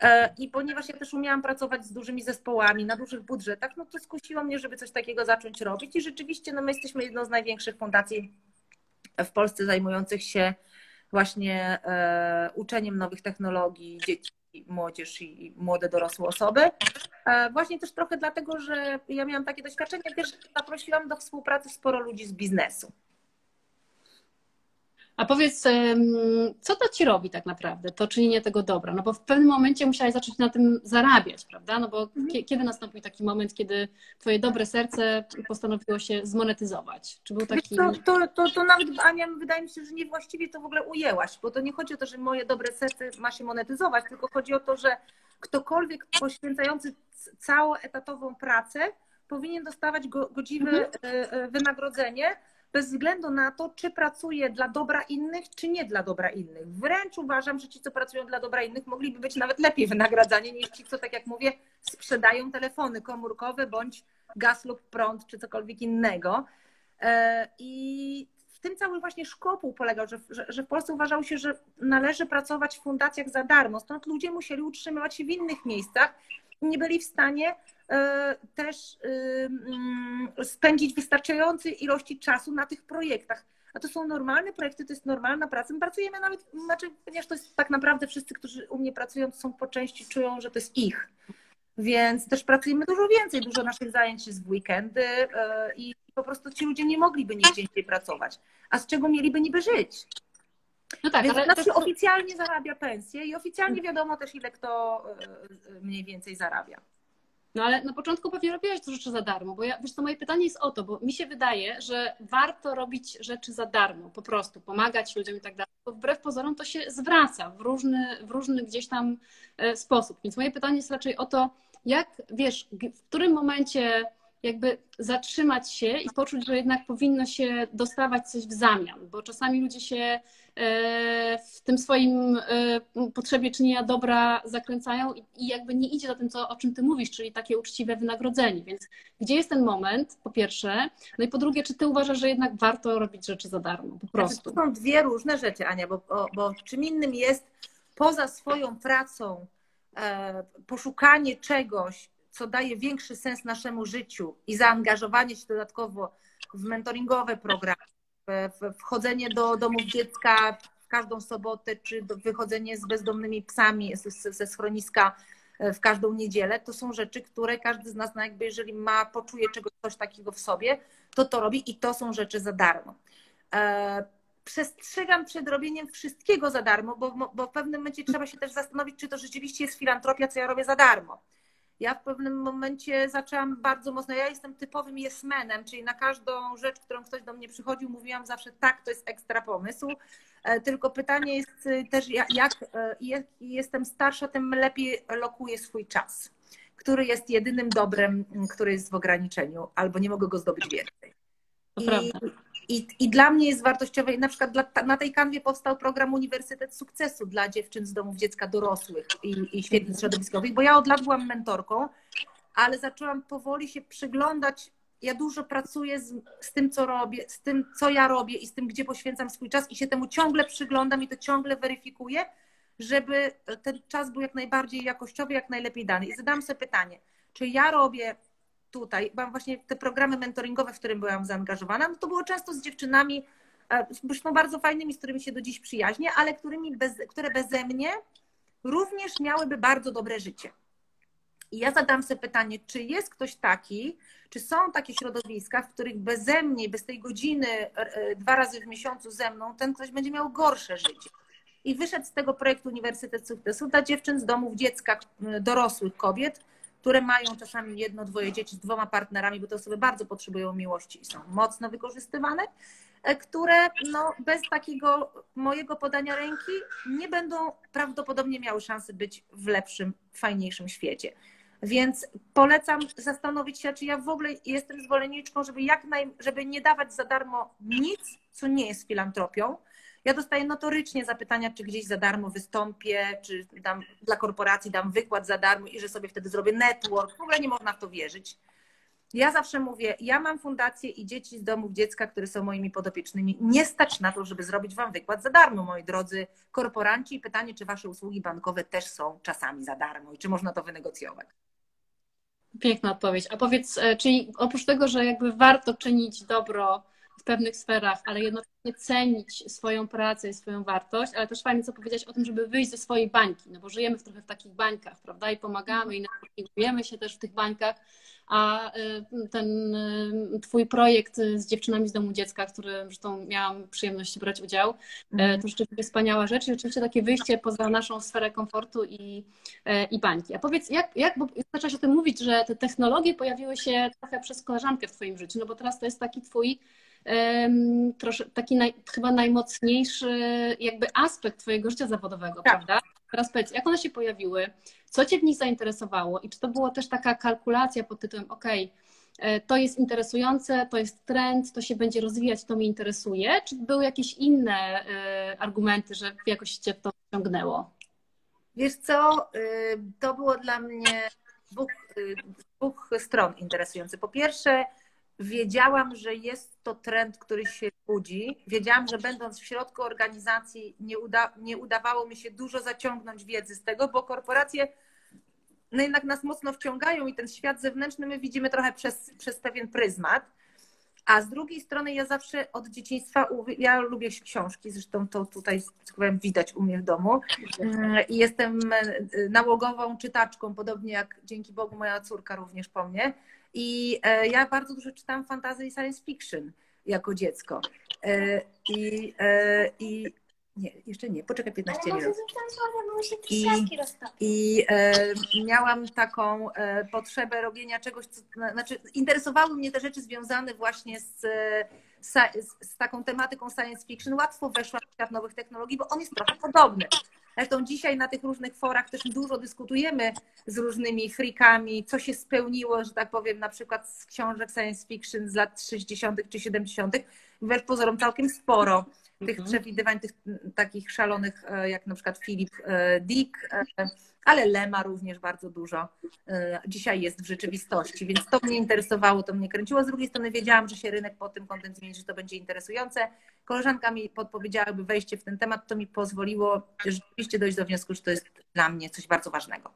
E, I ponieważ ja też umiałam pracować z dużymi zespołami na dużych budżetach, no to skusiło mnie, żeby coś takiego zacząć robić. I rzeczywiście no my jesteśmy jedną z największych fundacji w Polsce zajmujących się właśnie e, uczeniem nowych technologii dzieci, młodzież i młode dorosłe osoby. E, właśnie też trochę dlatego, że ja miałam takie doświadczenie, też zaprosiłam do współpracy sporo ludzi z biznesu. A powiedz, co to ci robi tak naprawdę, to czynienie tego dobra? No bo w pewnym momencie musiałaś zacząć na tym zarabiać, prawda? No bo mhm. kiedy nastąpił taki moment, kiedy twoje dobre serce postanowiło się zmonetyzować? Czy był taki... To, to, to, to nawet, Ania, wydaje mi się, że niewłaściwie to w ogóle ujęłaś, bo to nie chodzi o to, że moje dobre serce ma się monetyzować, tylko chodzi o to, że ktokolwiek poświęcający całą etatową pracę powinien dostawać godziwe mhm. E, e, wynagrodzenie, bez względu na to, czy pracuje dla dobra innych, czy nie dla dobra innych. Wręcz uważam, że ci, co pracują dla dobra innych, mogliby być nawet lepiej wynagradzani niż ci, co, tak jak mówię, sprzedają telefony komórkowe bądź gaz lub prąd, czy cokolwiek innego. E, I w tym cały właśnie szkopuł polegał, że, że, że, w Polsce uważało się, że należy pracować w fundacjach za darmo. Stąd ludzie musieli utrzymywać się w innych miejscach nie byli w stanie też mm, spędzić wystarczającej ilości czasu na tych projektach. A to są normalne projekty, to jest normalna praca. My pracujemy nawet, znaczy, ponieważ to jest tak naprawdę wszyscy, którzy u mnie pracują, to są po części czują, że to jest ich. Więc też pracujemy dużo więcej, dużo naszych zajęć jest w weekendy e, i po prostu ci ludzie nie mogliby nigdzie indziej pracować. A z czego mieliby niby żyć? No tak, Więc ale znaczy, oficjalnie zarabia pensję i oficjalnie wiadomo też, ile kto e, mniej więcej zarabia. No ale na początku pewnie robiłaś to rzeczy za darmo, bo ja, wiesz co, moje pytanie jest o to, bo mi się wydaje, że warto robić rzeczy za darmo, po prostu, pomagać ludziom i tak dalej, bo wbrew pozorom to się zwraca w różny, w różny gdzieś tam e, sposób. Więc moje pytanie jest raczej o to, jak, wiesz, w którym momencie jakby zatrzymać się i poczuć, że jednak powinno się dostawać coś w zamian, bo czasami ludzie się e, w tym swoim e, potrzebie czynienia dobra zakręcają i jakby nie idzie za tym, co, o czym ty mówisz, czyli takie uczciwe wynagrodzenie. Więc gdzie jest ten moment, po pierwsze, no i po drugie, czy ty uważasz, że jednak warto robić rzeczy za darmo, po prostu? Znaczy, to są dwie różne rzeczy, Ania, bo, bo czym innym jest poza swoją pracą e, poszukanie czegoś, co daje większy sens naszemu życiu i zaangażowanie się dodatkowo w mentoringowe programy, w wchodzenie do domów dziecka w każdą sobotę, czy wychodzenie z bezdomnymi psami ze schroniska e, w każdą niedzielę, to są rzeczy, które każdy z nas, no jakby jeżeli ma, poczuje czegoś coś takiego w sobie, to to robi i to są rzeczy za darmo. E, przestrzegam przed robieniem wszystkiego za darmo, bo, bo w pewnym momencie trzeba się też zastanowić, czy to rzeczywiście jest filantropia, co ja robię za darmo ja w pewnym momencie zaczęłam bardzo mocno, ja jestem typowym jesmenem, czyli na każdą rzecz, którą ktoś do mnie przychodził, mówiłam zawsze tak, to jest ekstra pomysł. E, tylko pytanie jest e, też, jak e, jestem starsza, tym lepiej lokuję swój czas, który jest jedynym dobrem, który jest w ograniczeniu, albo nie mogę go zdobyć więcej. I, i, I dla mnie jest wartościowe, na przykład dla, na tej kanwie powstał program Uniwersytet Sukcesu dla dziewczyn z domów dziecka dorosłych i, i środowiskowych, bo ja od lat byłam mentorką, ale zaczęłam powoli się przyglądać. Ja dużo pracuję z, z tym, co robię, z tym, co ja robię i z tym, gdzie poświęcam swój czas i się temu ciągle przyglądam i to ciągle weryfikuję, żeby ten czas był jak najbardziej jakościowy, jak najlepiej dany. I zadam sobie pytanie, czy ja robię tutaj, mam właśnie te programy mentoringowe, w którym byłam zaangażowana, no to było często z dziewczynami, e, zresztą bardzo fajnymi, z którymi się do dziś przyjaźnię, ale którymi bez, które beze mnie również miałyby bardzo dobre życie. I ja zadam sobie pytanie, czy jest ktoś taki, czy są takie środowiska, w których beze mnie, bez tej godziny e, dwa razy w miesiącu ze mną, ten ktoś będzie miał gorsze życie. I wyszedł z tego projektu Uniwersytet Sukcesu dla dziewczyn z domów dziecka, dorosłych kobiet, które mają czasami jedno, dwoje dzieci z dwoma partnerami, bo te osoby bardzo potrzebują miłości i są mocno wykorzystywane, e, które no, bez takiego mojego podania ręki nie będą prawdopodobnie miały szansy być w lepszym, fajniejszym świecie. Więc polecam zastanowić się, czy ja w ogóle jestem zwolenniczką, żeby, jak naj, żeby nie dawać za darmo nic, co nie jest filantropią, ja dostaję notorycznie zapytania, czy gdzieś za darmo wystąpię, czy dam, dla korporacji dam wykład za darmo i że sobie wtedy zrobię network. W ogóle nie można w to wierzyć. Ja zawsze mówię, ja mam fundację i dzieci z domów dziecka, które są moimi podopiecznymi. Nie stać na to, żeby zrobić wam wykład za darmo, moi drodzy korporanci. I pytanie, czy wasze usługi bankowe też są czasami za darmo i czy można to wynegocjować. Piękna odpowiedź. A powiedz, e, czyli oprócz tego, że jakby warto czynić dobro w pewnych sferach, ale jednocześnie cenić swoją pracę i swoją wartość, ale też fajnie co powiedzieć o tym, żeby wyjść ze swojej bańki, no bo żyjemy w trochę w takich bańkach, prawda, i pomagamy i napotykujemy się też w tych bańkach, a y, ten y, twój projekt z dziewczynami z domu dziecka, w którym zresztą miałam przyjemność brać udział, mm. to rzeczywiście wspaniała rzecz i rzeczywiście takie wyjście poza naszą sferę komfortu i, i bańki. A powiedz, jak, jak bo zaczęłaś o tym mówić, że te technologie pojawiły się trochę przez koleżankę w twoim życiu, no bo teraz to jest taki twój trosze, taki naj, chyba najmocniejszy jakby aspekt Twojego życia zawodowego, tak. prawda? Teraz powiedz, jak one się pojawiły, co Cię w nich zainteresowało i czy to była też taka kalkulacja pod tytułem, ok, e, to jest interesujące, to jest trend, to się będzie rozwijać, to mnie interesuje, czy były jakieś inne e, argumenty, że jakoś Cię to ciągnęło? Wiesz co, y, to było dla mnie dwóch, y, dwóch stron interesujące. Po pierwsze, wiedziałam, że jest to trend, który się budzi. Wiedziałam, że będąc w środku organizacji nie, uda, nie udawało mi się dużo zaciągnąć wiedzy z tego, bo korporacje no jednak nas mocno wciągają i ten świat zewnętrzny my widzimy trochę przez, przez pewien pryzmat. A z drugiej strony ja zawsze od dzieciństwa, ja lubię książki, zresztą to tutaj powiem, widać u mnie w domu i jestem e, nałogową czytaczką, podobnie jak dzięki Bogu moja córka również po mnie. I e, ja bardzo dużo czytałam fantasy i science fiction jako dziecko. E, I, i nie, jeszcze nie, poczekaj 15 minut. I, i e, miałam taką e, potrzebę robienia czegoś, co, znaczy interesowały mnie te rzeczy związane właśnie z, z, z taką tematyką science fiction. Łatwo weszłam w świat nowych technologii, bo on jest trochę podobny. Zresztą dzisiaj na tych różnych forach też dużo dyskutujemy z różnymi frikami, co się spełniło, że tak powiem, na przykład z książek science fiction z lat 60. czy 70. Wbrew pozorom całkiem sporo tych mhm. przewidywań, tych takich szalonych, e, jak na przykład Filip e, Dick, e, ale Lema również bardzo dużo dzisiaj jest w rzeczywistości, więc to mnie interesowało, to mnie kręciło. Z drugiej strony wiedziałam, że się rynek pod tym kątem zmieni, że to będzie interesujące. Koleżanka mi podpowiedziała, by wejście w ten temat, to mi pozwoliło rzeczywiście dojść do wniosku, że to jest dla mnie coś bardzo ważnego.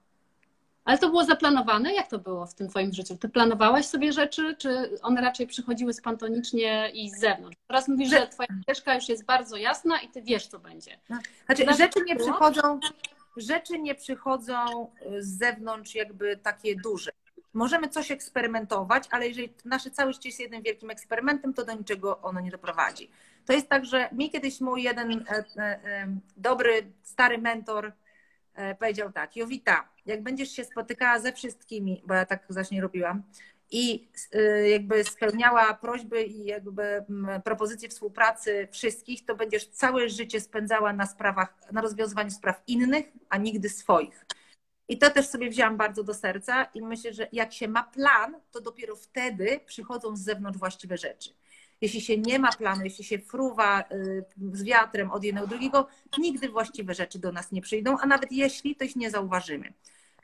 Ale to było zaplanowane? Jak to było w tym Twoim życiu? Ty planowałaś sobie rzeczy, czy one raczej przychodziły spontanicznie i z zewnątrz? Teraz mówisz, że Twoja ścieżka już jest bardzo jasna i Ty wiesz, co będzie. No, znaczy, rzeczy nie przychodzą, rzeczy nie przychodzą z zewnątrz jakby takie duże. Możemy coś eksperymentować, ale jeżeli nasze całe życie jest jednym wielkim eksperymentem, to do niczego ono nie doprowadzi. To jest tak, że mi kiedyś mój jeden e, e, e, dobry, stary mentor powiedział tak, Jowita, jak będziesz się spotykała ze wszystkimi, bo ja tak właśnie robiłam, i y, jakby spełniała prośby i jakby mm, propozycje współpracy wszystkich, to będziesz całe życie spędzała na sprawach, na rozwiązywaniu spraw innych, a nigdy swoich. I to też sobie wzięłam bardzo do serca i myślę, że jak się ma plan, to dopiero wtedy przychodzą z zewnątrz właściwe rzeczy. Jeśli się nie ma planu, jeśli się fruwa y, z wiatrem od jednego do drugiego, nigdy właściwe rzeczy do nas nie przyjdą, a nawet jeśli, to ich nie zauważymy.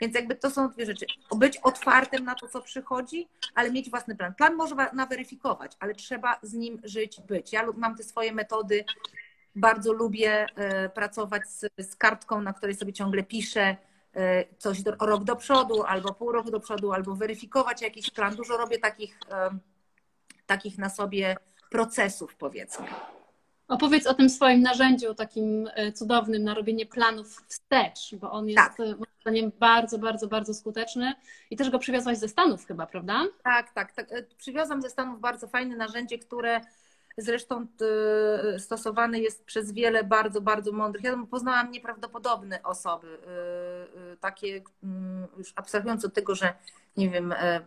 Więc jakby to są dwie rzeczy. Być otwartym na to, co przychodzi, ale mieć własny plan. Plan można naweryfikować, ale trzeba z nim żyć, być. Ja mam te swoje metody, bardzo lubię e, pracować z, z kartką, na której sobie ciągle piszę e, coś do, rok do przodu, albo pół roku do przodu, albo weryfikować jakiś plan. Dużo robię takich, takich na sobie procesów, powiedzmy. Opowiedz o tym swoim narzędziu takim e, cudownym na robienie planów wstecz, bo on jest tak. E, moim zdaniem bardzo, bardzo, bardzo skuteczny i też go przywiozłaś ze Stanów chyba, prawda? Tak, tak, tak. E, przywiozłam ze Stanów bardzo fajne narzędzie, które zresztą stosowane jest przez wiele bardzo, bardzo mądrych. Ja poznałam nieprawdopodobne osoby, takie mm, już abstrahując od tego, że nie wiem, e,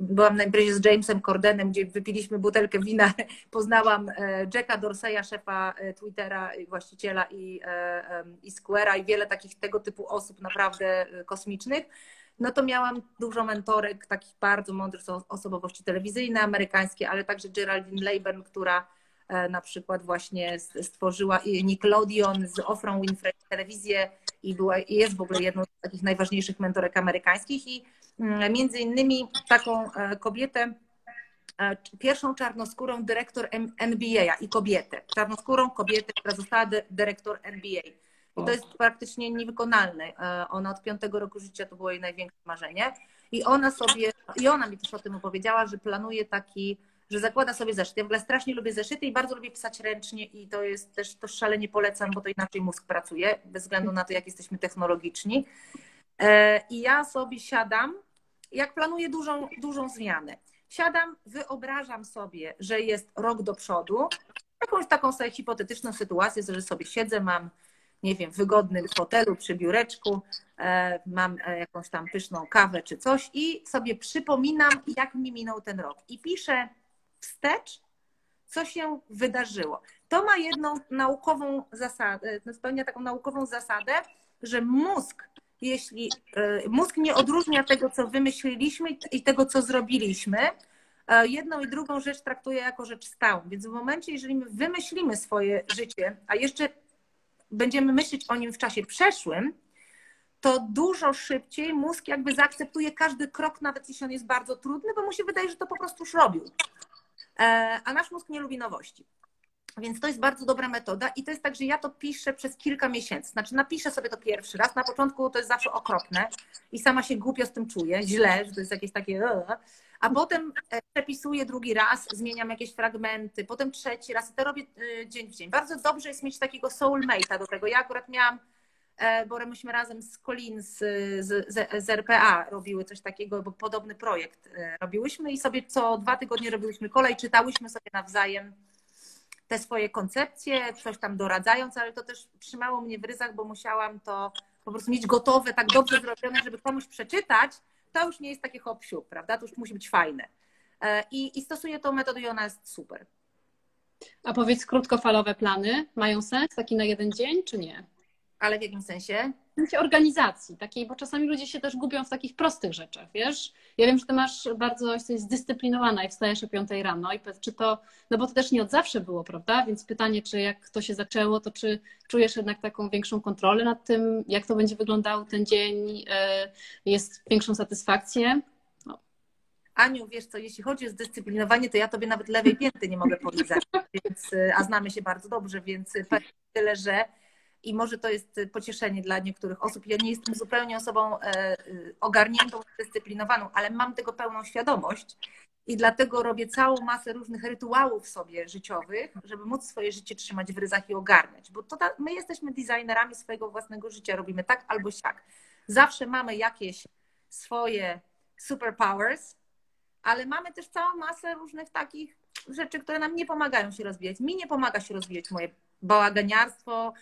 byłam na imprezie z Jamesem Cordenem, gdzie wypiliśmy butelkę wina, poznałam e, Jacka Dorseya, szefa e, Twittera, właściciela i, i Square'a i wiele takich tego typu osób naprawdę kosmicznych. No to miałam dużo mentorek, takich bardzo mądrych osobowości telewizyjne, amerykańskie, ale także Geraldine Leiben, która na przykład właśnie stworzyła Nickelodeon z Ofrą Winfrey telewizję i, była, jest w ogóle jedną z takich najważniejszych mentorek amerykańskich i Mm, między innymi taką e, kobietę, e, pierwszą czarnoskórą dyrektor NBA i kobietę. Czarnoskórą kobietę, która została dyrektor NBA. To jest praktycznie niewykonalne. E, ona od piątego roku życia to było jej największe marzenie. I ona sobie, i ona mi też o tym opowiedziała, że planuje taki, że zakłada sobie zeszyt. Ja w ogóle strasznie lubię zeszyty i bardzo lubię pisać ręcznie i to jest też, to szalenie polecam, bo to inaczej mózg pracuje, bez względu na to, jak jesteśmy technologiczni. I ja sobie siadam jak planuję dużą, dużą zmianę, siadam, wyobrażam sobie, że jest rok do przodu, jakąś taką sobie hipotetyczną sytuację, że sobie siedzę, mam, nie wiem, wygodnym fotelu przy biureczku, e, mam e, jakąś tam pyszną kawę czy coś i sobie przypominam, jak mi minął ten rok. I piszę wstecz, co się wydarzyło. To ma jedną naukową zasadę, spełnia taką naukową zasadę, że mózg jeśli e, mózg nie odróżnia tego, co wymyśliliśmy i tego, co zrobiliśmy, jedną i drugą rzecz traktuje jako rzecz stałą. Więc w momencie, jeżeli my wymyślimy swoje życie, a jeszcze będziemy myśleć o nim w czasie przeszłym, to dużo szybciej mózg jakby zaakceptuje każdy krok, nawet jeśli on jest bardzo trudny, bo mu się wydaje, że to po prostu już robił. E, a nasz mózg nie lubi nowości. Więc to jest bardzo dobra metoda i to jest tak, że ja to piszę przez kilka miesięcy. Znaczy napiszę sobie to pierwszy raz, na początku to jest zawsze okropne i sama się głupio z tym czuję, źle, że to jest jakieś takie a potem e, przepisuję drugi raz, zmieniam jakieś fragmenty, potem trzeci raz i to robię e, dzień w dzień. Bardzo dobrze jest mieć takiego soulmate'a do tego. Ja akurat miałam, e, bo myśmy razem z Colin z, z, z RPA robiły coś takiego, bo podobny projekt robiłyśmy i sobie co dwa tygodnie robiłyśmy kolej, czytałyśmy sobie nawzajem te swoje koncepcje, coś tam doradzając, ale to też trzymało mnie w ryzach, bo musiałam to po prostu mieć gotowe, tak dobrze zrobione, żeby komuś przeczytać, to już nie jest takie hop prawda? To już musi być fajne. E, I, I stosuję tą metodę i ona jest super. A powiedz, krótkofalowe plany mają sens taki na jeden dzień, czy nie? Ale w jakim sensie? W sensie organizacji takiej, bo czasami ludzie się też gubią w takich prostych rzeczach, wiesz? Ja wiem, że ty masz bardzo, jesteś zdyscyplinowana i wstajesz o 5 rano i czy to, no bo to też nie od zawsze było, prawda? Więc pytanie, czy jak to się zaczęło, to czy czujesz jednak taką większą kontrolę nad tym, jak to będzie wyglądał ten dzień, e, jest większą satysfakcję? No. Aniu, wiesz co, jeśli chodzi o zdyscyplinowanie, to ja tobie nawet lewej pięty nie mogę polizać, więc, e, a znamy się bardzo dobrze, więc tyle, że i może to jest pocieszenie dla niektórych osób. Ja nie jestem zupełnie osobą e, ogarniętą, zdyscyplinowaną, ale mam tego pełną świadomość i dlatego robię całą masę różnych rytuałów sobie życiowych, żeby móc swoje życie trzymać w ryzach i ogarniać. Bo to my jesteśmy designerami swojego własnego życia, robimy tak albo siak. Zawsze mamy jakieś swoje superpowers, ale mamy też całą masę różnych takich rzeczy, które nam nie pomagają się rozwijać. Mi nie pomaga się rozwijać moje bałaganiarstwo,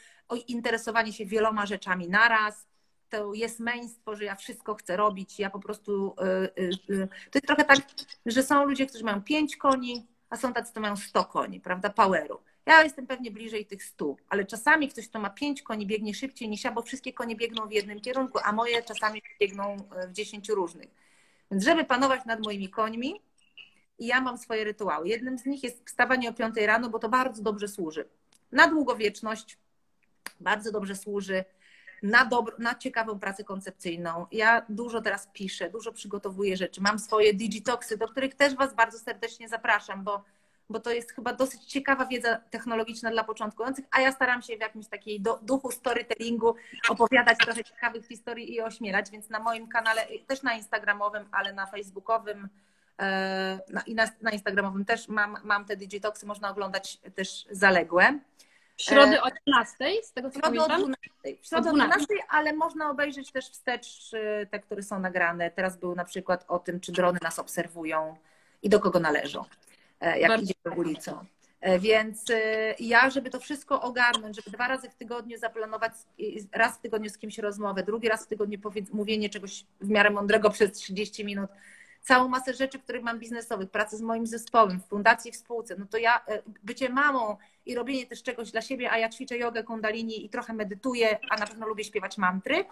interesowanie się wieloma rzeczami naraz, to jest męstwo, że ja wszystko chcę robić, ja po prostu, y, y, y, to jest trochę tak, że są ludzie, którzy mają pięć koni, a są tacy, co mają 100 koni, prawda, poweru. Ja jestem pewnie bliżej tych 100, ale czasami ktoś, kto ma pięć koni, biegnie szybciej niż ja, bo wszystkie konie biegną w jednym kierunku, a moje czasami biegną w dziesięciu różnych. Więc żeby panować nad moimi końmi, ja mam swoje rytuały. Jednym z nich jest wstawanie o 5 rano, bo to bardzo dobrze służy. Na długowieczność, bardzo dobrze służy na, dobro, na ciekawą pracę koncepcyjną. Ja dużo teraz piszę, dużo przygotowuję rzeczy. Mam swoje digitoxy, do których też Was bardzo serdecznie zapraszam, bo, bo to jest chyba dosyć ciekawa wiedza technologiczna dla początkujących, a ja staram się w jakimś takiej do, duchu storytellingu opowiadać trochę ciekawych historii i ośmielać, więc na moim kanale, też na Instagramowym, ale na Facebookowym, e, i na, na, Instagramowym też mam, mam te digitoxy, można oglądać też zaległe. W środę o 12, z tego co środę pamiętam? O 12. W środę o 12, ale można obejrzeć też wstecz te, które są nagrane. Teraz był na przykład o tym, czy drony nas obserwują i do kogo należą, e, jak Bardzo idziemy ulicą. E, więc e, ja, żeby to wszystko ogarnąć, żeby dwa razy w tygodniu zaplanować, raz w tygodniu z kimś rozmowę, drugi raz w tygodniu mówienie czegoś w miarę mądrego przez 30 minut, całą masę rzeczy, których mam biznesowych, pracę z moim zespołem, w fundacji, w spółce, no to ja, e, bycie mamą i robienie też czegoś dla siebie, a ja ćwiczę jogę, kundalini i trochę medytuję, a na pewno lubię śpiewać mantry,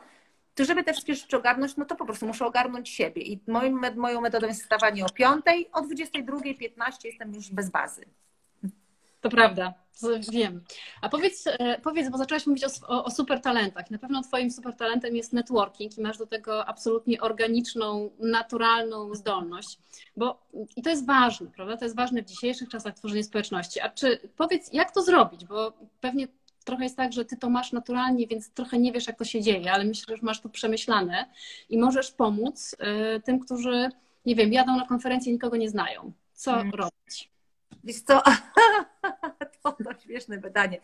to żeby te wszystkie rzeczy ogarnąć, no to po prostu muszę ogarnąć siebie. I moim, moją metodą jest wstawanie o 5, o 22.15 jestem już bez bazy. To prawda, wiem. A powiedz, e, powiedz bo zaczęłaś mówić o, o, super talentach. Na pewno Twoim super talentem jest networking i masz do tego absolutnie organiczną, naturalną zdolność. Bo i to jest ważne, prawda? To jest ważne w dzisiejszych czasach tworzenie społeczności. A czy powiedz, jak to zrobić? Bo pewnie trochę jest tak, że ty to masz naturalnie, więc trochę nie wiesz, jak to się dzieje, ale myślę, że masz to przemyślane i możesz pomóc y, tym, którzy, nie wiem, jadą na konferencję, nikogo nie znają. Co hmm. robić? Wiesz co, to, to śmieszne pytanie.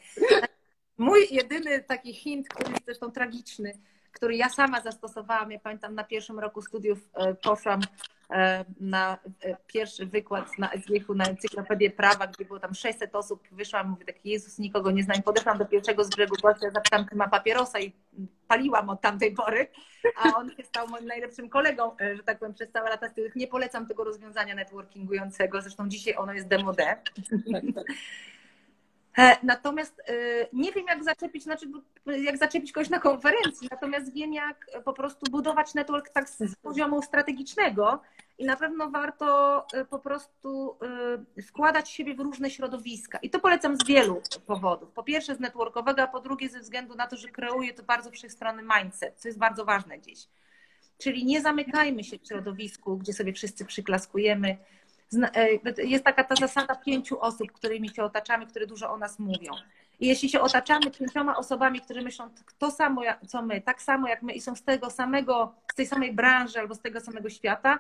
Mój jedyny taki hint, który jest zresztą tragiczny, który ja sama zastosowałam, ja pamiętam na pierwszym roku studiów e, poszłam e, na e, pierwszy wykład na SGH na encyklopedię prawa, gdzie było tam 600 osób, wyszłam, mówię tak, Jezus, nikogo nie znam, podeszłam do pierwszego z brzegu gościa, zapytam, czy ma papierosa i paliłam od tamtej pory, a on się stał moim najlepszym kolegą, że tak powiem, przez całe lata studiów. Nie polecam tego rozwiązania networkingującego, zresztą dzisiaj ono jest demode. Tak, tak. E, natomiast e, nie wiem, jak zaczepić, znaczy, jak zaczepić kogoś na konferencji, natomiast wiem, jak po prostu budować network tak z poziomu strategicznego i na pewno warto e, po prostu wkładać siebie w różne środowiska. I to polecam z wielu powodów. Po pierwsze z networkowego, a po drugie ze względu na to, że kreuje to bardzo wszechstronny mindset, co jest bardzo ważne dziś. Czyli nie zamykajmy się w środowisku, gdzie sobie wszyscy przyklaskujemy, jest taka ta zasada pięciu osób, którymi się otaczamy, które dużo o nas mówią. I jeśli się otaczamy pięcioma osobami, które myślą to samo co my, tak samo jak my i są z tego samego, z tej samej branży albo z tego samego świata,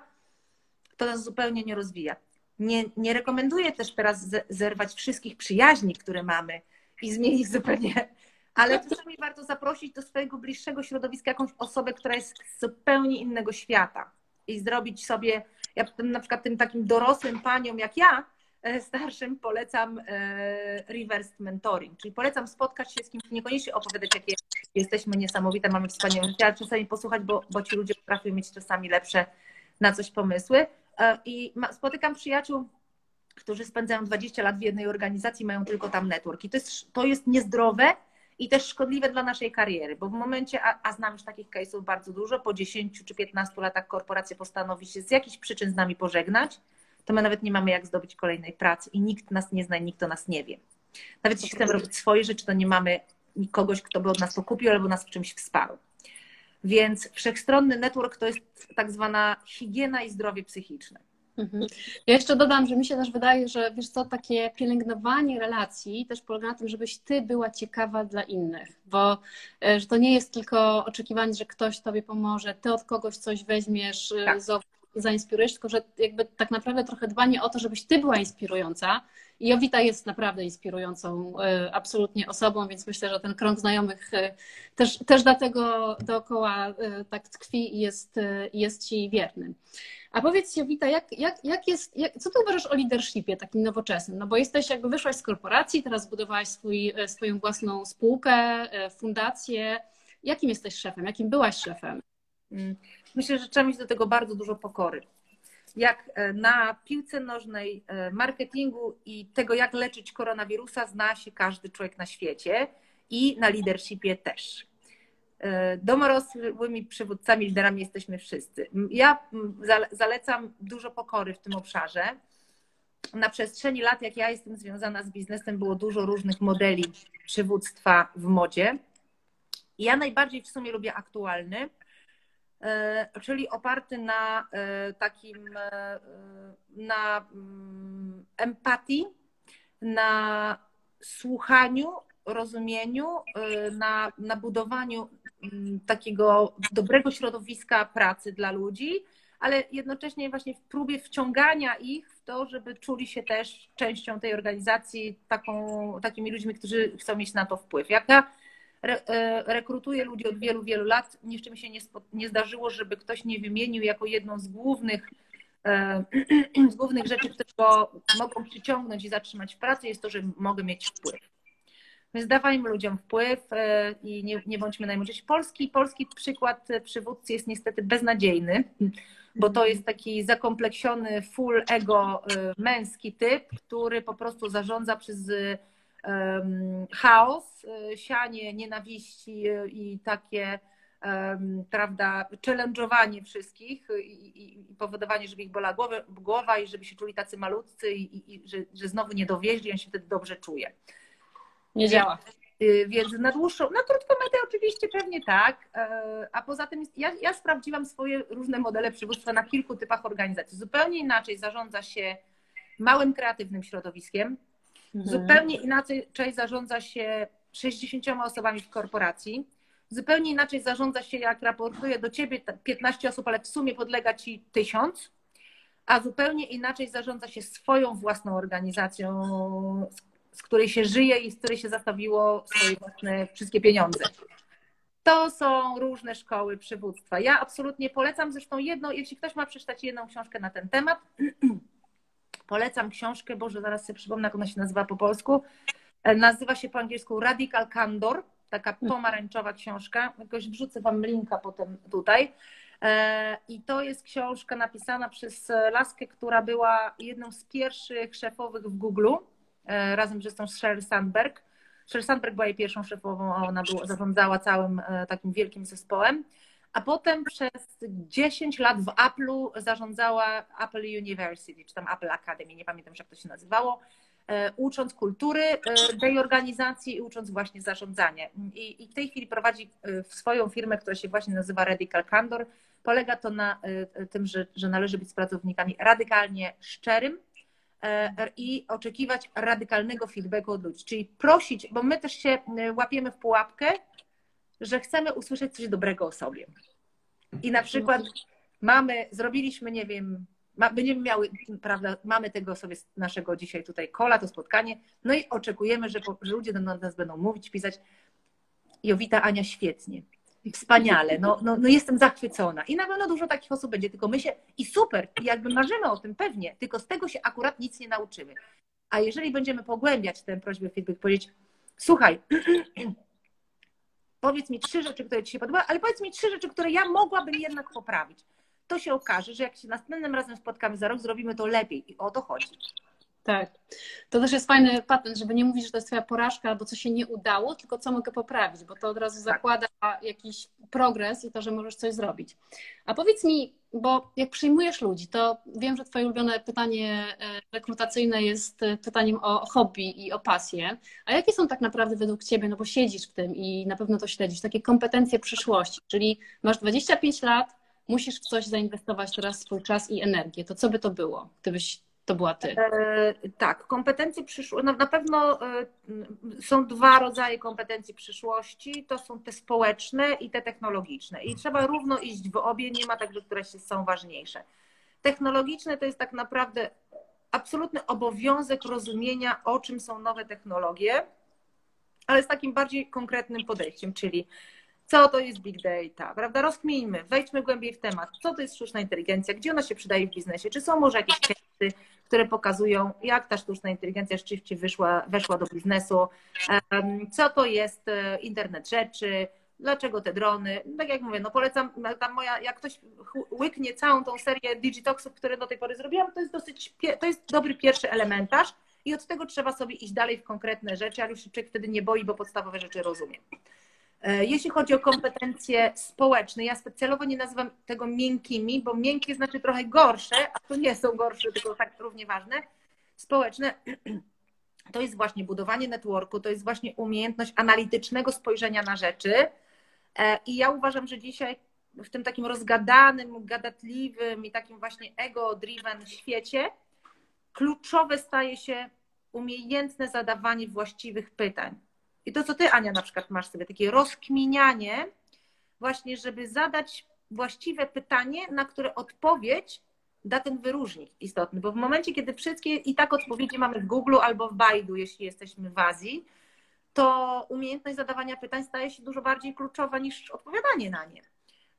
to nas zupełnie nie rozwija. Nie, nie rekomenduję też teraz zerwać wszystkich przyjaźni, które mamy i zmienić zupełnie, ale czasami warto zaprosić do swojego bliższego środowiska jakąś osobę, która jest z zupełnie innego świata i zrobić sobie, ja na przykład tym takim dorosłym paniom jak ja, e, starszym polecam e, reverse mentoring, czyli polecam spotkać się z kimś, niekoniecznie opowiadać, jakie jesteśmy niesamowite, mamy wspaniałe życie, ale czasami posłuchać, bo, bo ci ludzie potrafią mieć czasami lepsze na coś pomysły. E, I spotykam przyjaciół, którzy spędzają 20 lat w jednej organizacji, mają tylko tam network. I to jest, to jest niezdrowe i też szkodliwe dla naszej kariery, bo w momencie, a, a znam już takich case'ów bardzo dużo, po 10 czy 15 latach korporacja postanowi się z jakichś przyczyn z nami pożegnać, to my nawet nie mamy jak zdobyć kolejnej pracy i nikt nas nie zna nikt o nas nie wie. Nawet jeśli chcemy robić swoje rzeczy, to nie mamy kogoś, kto by od nas to kupił albo nas w czymś wsparł. Więc wszechstronny network to jest tak zwana higiena i zdrowie psychiczne. Mhm. Ja jeszcze dodam, że mi się też wydaje, że wiesz co, takie pielęgnowanie relacji też polega na tym, żebyś ty była ciekawa dla innych, bo e, że to nie jest tylko oczekiwanie, że ktoś tobie pomoże, ty od kogoś coś weźmiesz, e, tak. Zainspirujesz, tylko że jakby tak naprawdę trochę dbanie o to, żebyś ty była inspirująca, i Jowita jest naprawdę inspirującą e, absolutnie osobą, więc myślę, że ten krąg znajomych e, też, też dlatego dookoła e, tak tkwi i jest, jest ci wierny. A powiedz Jowita, jak, jak, jak jest, jak, co ty uważasz o leadershipie takim nowoczesnym? No bo jesteś, jakby wyszłaś z korporacji, teraz zbudowałaś swój, swoją własną spółkę, fundację. Jakim jesteś szefem? Jakim byłaś szefem? Mm, myślę, że trzeba mieć do tego bardzo dużo pokory jak e, na piłce nożnej, e, marketingu i tego, jak leczyć koronawirusa, zna się każdy człowiek na świecie i na leadershipie też. E, domorosłymi przywódcami, liderami jesteśmy wszyscy. Ja zalecam dużo pokory w tym obszarze. Na przestrzeni lat, jak ja jestem związana z biznesem, było dużo różnych modeli przywództwa w modzie. Ja najbardziej w sumie lubię aktualny, czyli oparty na e, takim, e, na mm, empatii, na słuchaniu, rozumieniu, na, na budowaniu mm, takiego dobrego środowiska pracy dla ludzi, ale jednocześnie właśnie w próbie wciągania ich w to, żeby czuli się też częścią tej organizacji, taką, takimi ludźmi, którzy chcą mieć na to wpływ. Jak ja re, e, ludzi od wielu, wielu lat. Mi się nie, nie zdarzyło, żeby ktoś nie wymienił jako jedną z głównych, e, z głównych rzeczy, które go mogą przyciągnąć i zatrzymać w pracy, jest to, że mogę mieć wpływ. Więc dawajmy ludziom wpływ e, i nie, nie bądźmy najmniejsi. Polski, polski przykład przywódcy jest niestety beznadziejny, bo to jest taki zakompleksiony, full ego męski typ, który po prostu zarządza przez chaos, e, sianie nienawiści e, i takie prawda, challenge'owanie wszystkich i, i, powodowanie, żeby ich bolała głowa, głowa i żeby się czuli tacy malutcy i, i że, że znowu nie dowieźli, on się wtedy dobrze czuje. Nie działa. Więc na dłuższą, na krótką metę oczywiście pewnie tak, e, a poza tym ja, ja sprawdziłam swoje różne modele przywództwa na kilku typach organizacji. Zupełnie inaczej zarządza się małym, kreatywnym środowiskiem, Mhm. Zupełnie inaczej zarządza się 60 osobami w korporacji. Zupełnie inaczej zarządza się, jak raportuje do ciebie 15 osób, ale w sumie podlega ci 1000, a zupełnie inaczej zarządza się swoją własną organizacją, z której się żyje i z której się zastawiło swoje własne wszystkie pieniądze. To są różne szkoły przywództwa. Ja absolutnie polecam zresztą jedną, jeśli ktoś ma przeczytać jedną książkę na ten temat, Polecam książkę, Boże, zaraz sobie przypomnę, jak ona się nazywa po polsku. E, nazywa się po angielsku Radical Candor, taka hmm. pomarańczowa książka. Jakoś wrzucę Wam linka potem tutaj. E, I to jest książka napisana przez laskę, która była jedną z pierwszych szefowych w Google, e, razem z Sheryl Sandberg. Sheryl Sandberg była jej pierwszą szefową, a ona była, zarządzała całym takim wielkim zespołem a potem przez 10 lat w Apple'u zarządzała Apple University, czy tam Apple Academy, nie pamiętam jak to się nazywało, e, ucząc kultury e, tej organizacji i ucząc właśnie zarządzania. I, I, w tej chwili prowadzi e, swoją firmę, która się właśnie nazywa Radical Candor. Polega to na tym, że, że należy być z pracownikami radykalnie szczerym, i oczekiwać radykalnego feedbacku od ludzi. Czyli prosić, bo my też się łapiemy w pułapkę, że chcemy usłyszeć coś dobrego o sobie. I na przykład mamy, zrobiliśmy, nie wiem, będziemy miały, prawda, mamy tego sobie naszego dzisiaj tutaj kola, to spotkanie, no i oczekujemy, że, że ludzie do nas będą mówić, pisać Jowita, Ania, świetnie, wspaniale, no, no, no jestem zachwycona. I na pewno dużo takich osób będzie, tylko my się, i super, jakby marzymy o tym pewnie, tylko z tego się akurat nic nie nauczymy. A jeżeli będziemy pogłębiać tę prośbę feedback, powiedzieć, słuchaj, powiedz mi trzy rzeczy, które Ci się podobały, ale powiedz mi trzy rzeczy, które ja mogłabym jednak poprawić. To się okaże, że jak się następnym razem spotkamy za rok, zrobimy to lepiej. I o to chodzi. Tak. To też jest fajny patent, żeby nie mówić, że to jest twoja porażka albo co się nie udało, tylko co mogę poprawić, bo to od razu tak. zakłada jakiś progres i to, że możesz coś zrobić. A powiedz mi, bo jak przyjmujesz ludzi, to wiem, że twoje ulubione pytanie e, rekrutacyjne jest e, pytaniem o hobby i o pasję. A jakie są tak naprawdę według ciebie, no bo siedzisz w tym i na pewno to śledzisz, takie kompetencje przyszłości, czyli masz 25 lat, musisz w coś zainwestować teraz swój czas i energię, to co by to było, gdybyś to była ty? E, tak, kompetencje przyszłości. No, na pewno e, są dwa rodzaje kompetencji przyszłości. To są te społeczne i te technologiczne. I trzeba równo iść w obie, nie ma tak, że któreś są ważniejsze. Technologiczne to jest tak naprawdę absolutny obowiązek rozumienia, o czym są nowe technologie, ale z takim bardziej konkretnym podejściem, czyli co to jest big data, prawda? Rozkminijmy, wejdźmy głębiej w temat, co to jest sztuczna inteligencja, gdzie ona się przydaje w biznesie, czy są może jakieś testy, które pokazują, jak ta sztuczna inteligencja rzeczywiście wyszła, weszła do biznesu, co to jest e, internet rzeczy, dlaczego te drony. Tak jak mówię, no polecam, tam moja, jak ktoś łyknie całą tą serię Digitoxów, które do tej pory zrobiłam, to jest dosyć, to jest dobry pierwszy elementarz i od tego trzeba sobie iść dalej w konkretne rzeczy, ale już się człowiek wtedy nie boi, bo podstawowe rzeczy rozumie. E, jeśli chodzi o kompetencje społeczne, ja specjalowo nie nazywam tego miękkimi, bo miękkie znaczy trochę gorsze, a to nie są gorsze, tylko tak równie ważne. Społeczne to jest właśnie budowanie networku, to jest właśnie umiejętność analitycznego spojrzenia na rzeczy. E, I ja uważam, że dzisiaj w tym takim rozgadanym, gadatliwym i takim właśnie ego-driven świecie kluczowe staje się umiejętne zadawanie właściwych pytań. I to, co ty, Ania, na przykład masz sobie, takie rozkminianie, właśnie, żeby zadać właściwe pytanie, na które odpowiedź da ten wyróżnik istotny, bo w momencie, kiedy wszystkie i tak odpowiedzi mamy w Google albo w Baidu, jeśli jesteśmy w Azji, to umiejętność zadawania pytań staje się dużo bardziej kluczowa niż odpowiadanie na nie.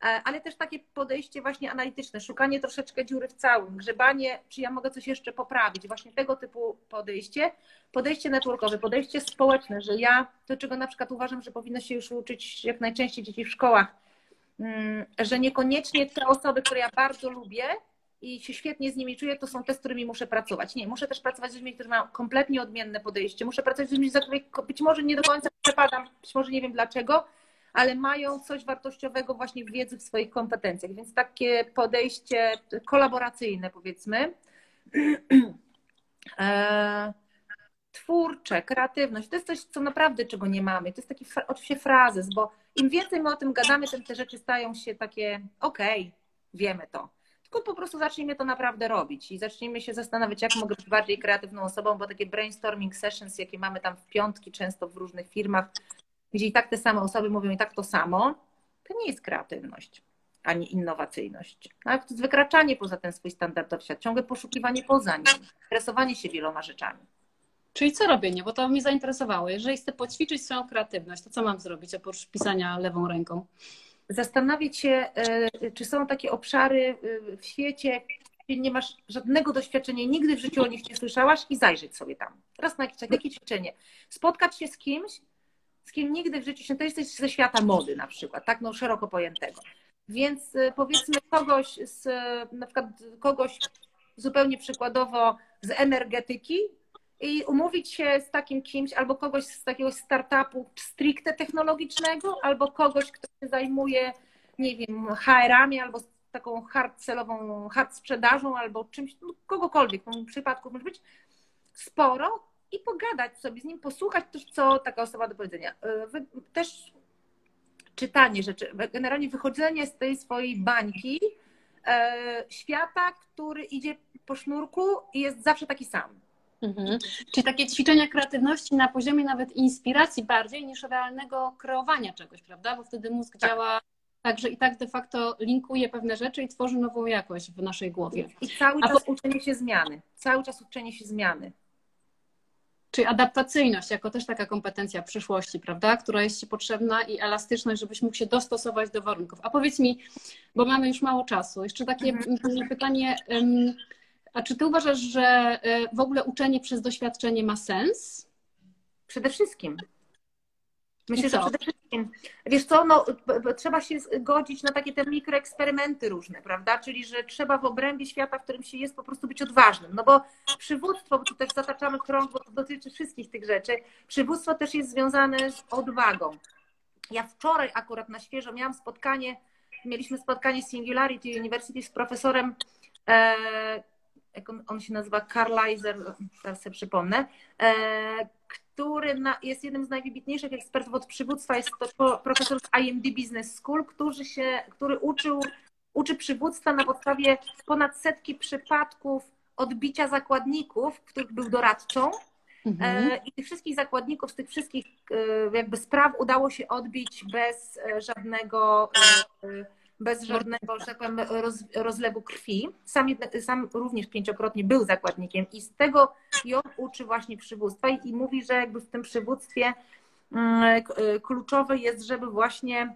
E, ale też takie podejście właśnie analityczne, szukanie troszeczkę dziury w całym, grzebanie, czy ja mogę coś jeszcze poprawić, właśnie tego typu podejście, podejście networkowe, podejście społeczne, że ja, to czego na przykład uważam, że powinno się już uczyć jak najczęściej dzieci w szkołach, mm, że niekoniecznie te osoby, które ja bardzo lubię i się świetnie z nimi czuję, to są te, z którymi muszę pracować. Nie, muszę też pracować z ludźmi, którzy mają kompletnie odmienne podejście, muszę pracować z ludźmi, za których być może nie do końca przepadam, być może nie wiem dlaczego, ale mają coś wartościowego właśnie w wiedzy, w swoich kompetencjach. Więc takie podejście kolaboracyjne, powiedzmy, e, twórcze, kreatywność, to jest coś, co naprawdę czego nie mamy. To jest taki oczywiście frazes, bo im więcej my o tym gadamy, tym te rzeczy stają się takie, okej, okay, wiemy to. Tylko po prostu zacznijmy to naprawdę robić i zacznijmy się zastanawiać, jak mogę być bardziej kreatywną osobą, bo takie brainstorming sessions, jakie mamy tam w piątki często w różnych firmach, gdzie i tak te same osoby mówią i tak to samo, to nie jest kreatywność ani innowacyjność. Tak? To jest wykraczanie poza ten swój standardowy świat, ciągłe poszukiwanie poza nim, interesowanie się wieloma rzeczami. Czyli co robienie? Bo to mnie zainteresowało. Jeżeli chcę poćwiczyć swoją kreatywność, to co mam zrobić oprócz pisania lewą ręką? Zastanawiać się, e, czy są takie obszary e, w świecie, gdzie nie masz żadnego doświadczenia, nigdy w życiu o nich nie słyszałaś i zajrzeć sobie tam. Raz na jakiś czas, jakie ćwiczenie. Spotkać się z kimś, z kim nigdy w życiu się, to jesteś ze świata mody na przykład, tak, no szeroko pojętego. Więc y, powiedzmy kogoś z, na przykład kogoś zupełnie przykładowo z energetyki i umówić się z takim kimś albo kogoś z takiego startupu stricte technologicznego, albo kogoś, kto się zajmuje, nie wiem, HR-ami albo taką hard celową, hard sprzedażą albo czymś, no, kogokolwiek, w tym przypadku może być sporo, i pogadać sobie z nim, posłuchać też, co taka osoba do powiedzenia. E, też czytanie rzeczy, generalnie wychodzenie z tej swojej bańki e, świata, który idzie po sznurku i jest zawsze taki sam. Mhm. Czyli takie ćwiczenia kreatywności na poziomie nawet inspiracji bardziej niż realnego kreowania czegoś, prawda? Bo wtedy mózg tak. działa tak, że i tak de facto linkuje pewne rzeczy i tworzy nową jakość w naszej głowie. I cały czas uczenie się zmiany. Cały czas uczenie się zmiany. Czyli adaptacyjność jako też taka kompetencja przyszłości, prawda? Która jest Ci potrzebna i elastyczność, żebyś mógł się dostosować do warunków. A powiedz mi, bo mamy już mało czasu, jeszcze takie mhm. pytanie. A czy Ty uważasz, że e, w ogóle uczenie przez doświadczenie ma sens? Przede wszystkim. Myślę, że przede wszystkim, wiesz co, no, trzeba się zgodzić na takie te mikroeksperymenty różne, prawda? Czyli, że trzeba w obrębie świata, w którym się jest, po prostu być odważnym. No bo przywództwo, bo tu też zataczamy krąg, bo to dotyczy wszystkich tych rzeczy, przywództwo też jest związane z odwagą. Ja wczoraj akurat na świeżo miałam spotkanie, mieliśmy spotkanie z Singularity University z profesorem e, jak on, on, się nazywa Carlizer, teraz sobie przypomnę, e, który jest jednym z najwybitniejszych ekspertów od przywództwa. Jest to profesor z IMD Business School, który, się, który uczył, uczy przywództwa na podstawie ponad setki przypadków odbicia zakładników, których był doradcą. Mhm. E, I tych wszystkich zakładników z tych wszystkich e, jakby spraw udało się odbić bez żadnego bez żadnego, że tak powiem, roz, rozlewu krwi. Sam, sam również pięciokrotnie był zakładnikiem i z tego ją uczy właśnie przywództwa i, i mówi, że jakby w tym przywództwie mm, kluczowe jest, żeby właśnie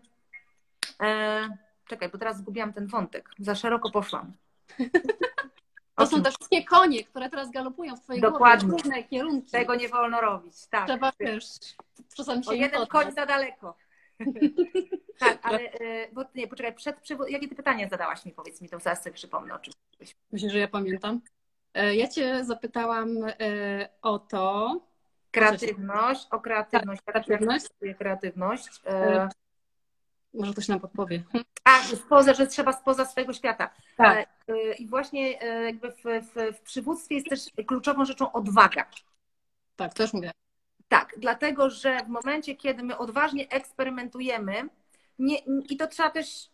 e, czekaj, bo teraz zgubiłam ten wątek, za szeroko poszłam. To są te wszystkie konie, które teraz galopują w twojej Dokładnie. głowie, różne kierunki. Tego nie wolno robić, tak. Trzeba, wiesz, czasami się o jeden koń za daleko. tak, ale e, bo nie, poczekaj, przed, jakie ty pytania zadałaś mi, powiedz mi, to zaraz sobie przypomnę o czym Myślę, że ja pamiętam. E, ja cię zapytałam e, o to... Kreatywność, o kreatywność. Tak, kreatywność. kreatywność. Może ktoś nam podpowie. A, spoza, że trzeba spoza swojego świata. Tak. I właśnie jakby w, w, w przywództwie jest też kluczową rzeczą odwaga. Tak, też mówię. Tak, dlatego że w momencie, kiedy my odważnie eksperymentujemy, nie, i to trzeba też,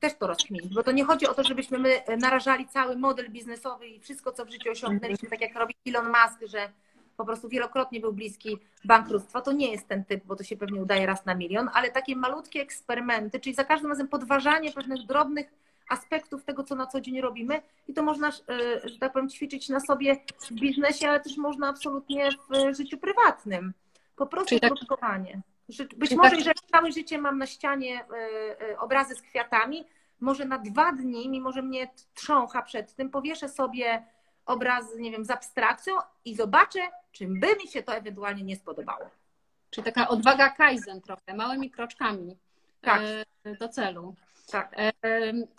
też to rozkminić, bo to nie chodzi o to, żebyśmy my narażali cały model biznesowy i wszystko, co w życiu osiągnęliśmy, tak jak robi Elon Musk, że po prostu wielokrotnie był bliski bankructwa. To nie jest ten typ, bo to się pewnie udaje raz na milion, ale takie malutkie eksperymenty, czyli za każdym razem podważanie pewnych drobnych aspektów tego, co na co dzień robimy i to można, e, że tak powiem, ćwiczyć na sobie w biznesie, ale też można absolutnie w życiu prywatnym. Po prostu tak... próbowanie. Być może, tak... jeżeli całe życie mam na ścianie e, e, obrazy z kwiatami, może na dwa dni, mimo że mnie trzącha przed tym, powieszę sobie obrazy, nie wiem, z abstrakcją i zobaczę, czym by mi się to ewentualnie nie spodobało. Czyli taka odwaga Kaizen trochę, małymi kroczkami tak. do celu. Tak.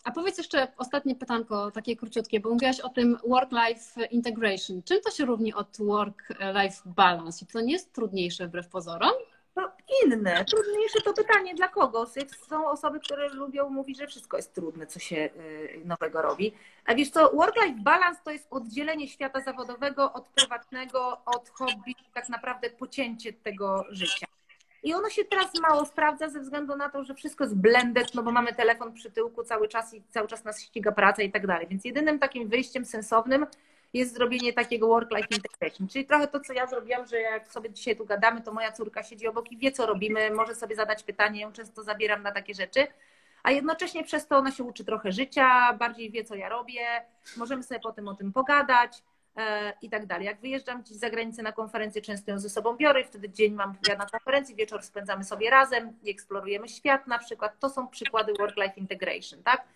A powiedz jeszcze ostatnie pytanko, takie króciutkie, bo mówiłaś o tym work-life integration. Czym to się różni od work-life balance? I to nie jest trudniejsze wbrew pozorom? No inne. Trudniejsze to pytanie dla kogo? Są osoby, które lubią mówić, że wszystko jest trudne, co się y, nowego robi. A wiesz co, work-life balance to jest oddzielenie świata zawodowego od prywatnego, od hobby, tak naprawdę pocięcie tego życia. I ono się teraz mało sprawdza ze względu na to, że wszystko jest blended, no bo mamy telefon przy tyłku cały czas i cały czas nas ściga praca i tak dalej. Więc jedynym takim wyjściem sensownym jest zrobienie takiego work-life integration. Czyli trochę to, co ja zrobiłam, że jak sobie dzisiaj tu gadamy, to moja córka siedzi obok i wie, co robimy, może sobie zadać pytanie, ją często zabieram na takie rzeczy, a jednocześnie przez to ona się uczy trochę życia, bardziej wie, co ja robię, możemy sobie potem o tym pogadać. E, i tak dalej. Jak wyjeżdżam gdzieś za granicę na konferencję, często ją ze sobą biorę, wtedy dzień mam ja na konferencji, wieczór spędzamy sobie razem i eksplorujemy świat na przykład. To są przykłady work-life integration, tak?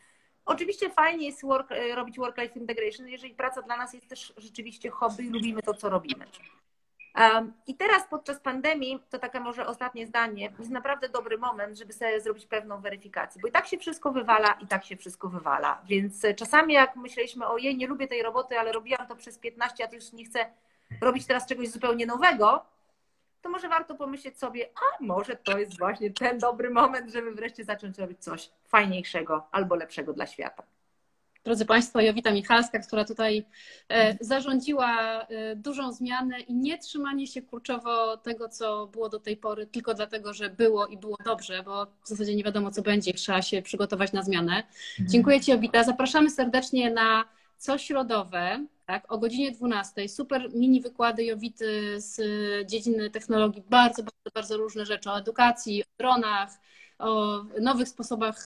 Oczywiście fajnie jest work, e, robić work-life integration, jeżeli praca dla nas jest też rzeczywiście hobby i lubimy to, co robimy. I teraz podczas pandemii, to takie może ostatnie zdanie, jest naprawdę dobry moment, żeby sobie zrobić pewną weryfikację, bo i tak się wszystko wywala, i tak się wszystko wywala. Więc czasami jak myśleliśmy, ojej, nie lubię tej roboty, ale robiłam to przez 15, a to już nie chcę robić teraz czegoś zupełnie nowego, to może warto pomyśleć sobie, a może to jest właśnie ten dobry moment, żeby wreszcie zacząć robić coś fajniejszego albo lepszego dla świata. Drodzy Państwo, Jowita Michalska, która tutaj e, zarządziła e, dużą zmianę i nie trzymanie się kurczowo tego, co było do tej pory, tylko dlatego, że było i było dobrze, bo w zasadzie nie wiadomo, co będzie, trzeba się przygotować na zmianę. Mhm. Dziękuję Ci, Jowita. Zapraszamy serdecznie na co środowe tak? O godzinie 12 super mini wykłady Jowity z dziedziny technologii, bardzo, bardzo, bardzo różne rzeczy o edukacji, o dronach, o nowych sposobach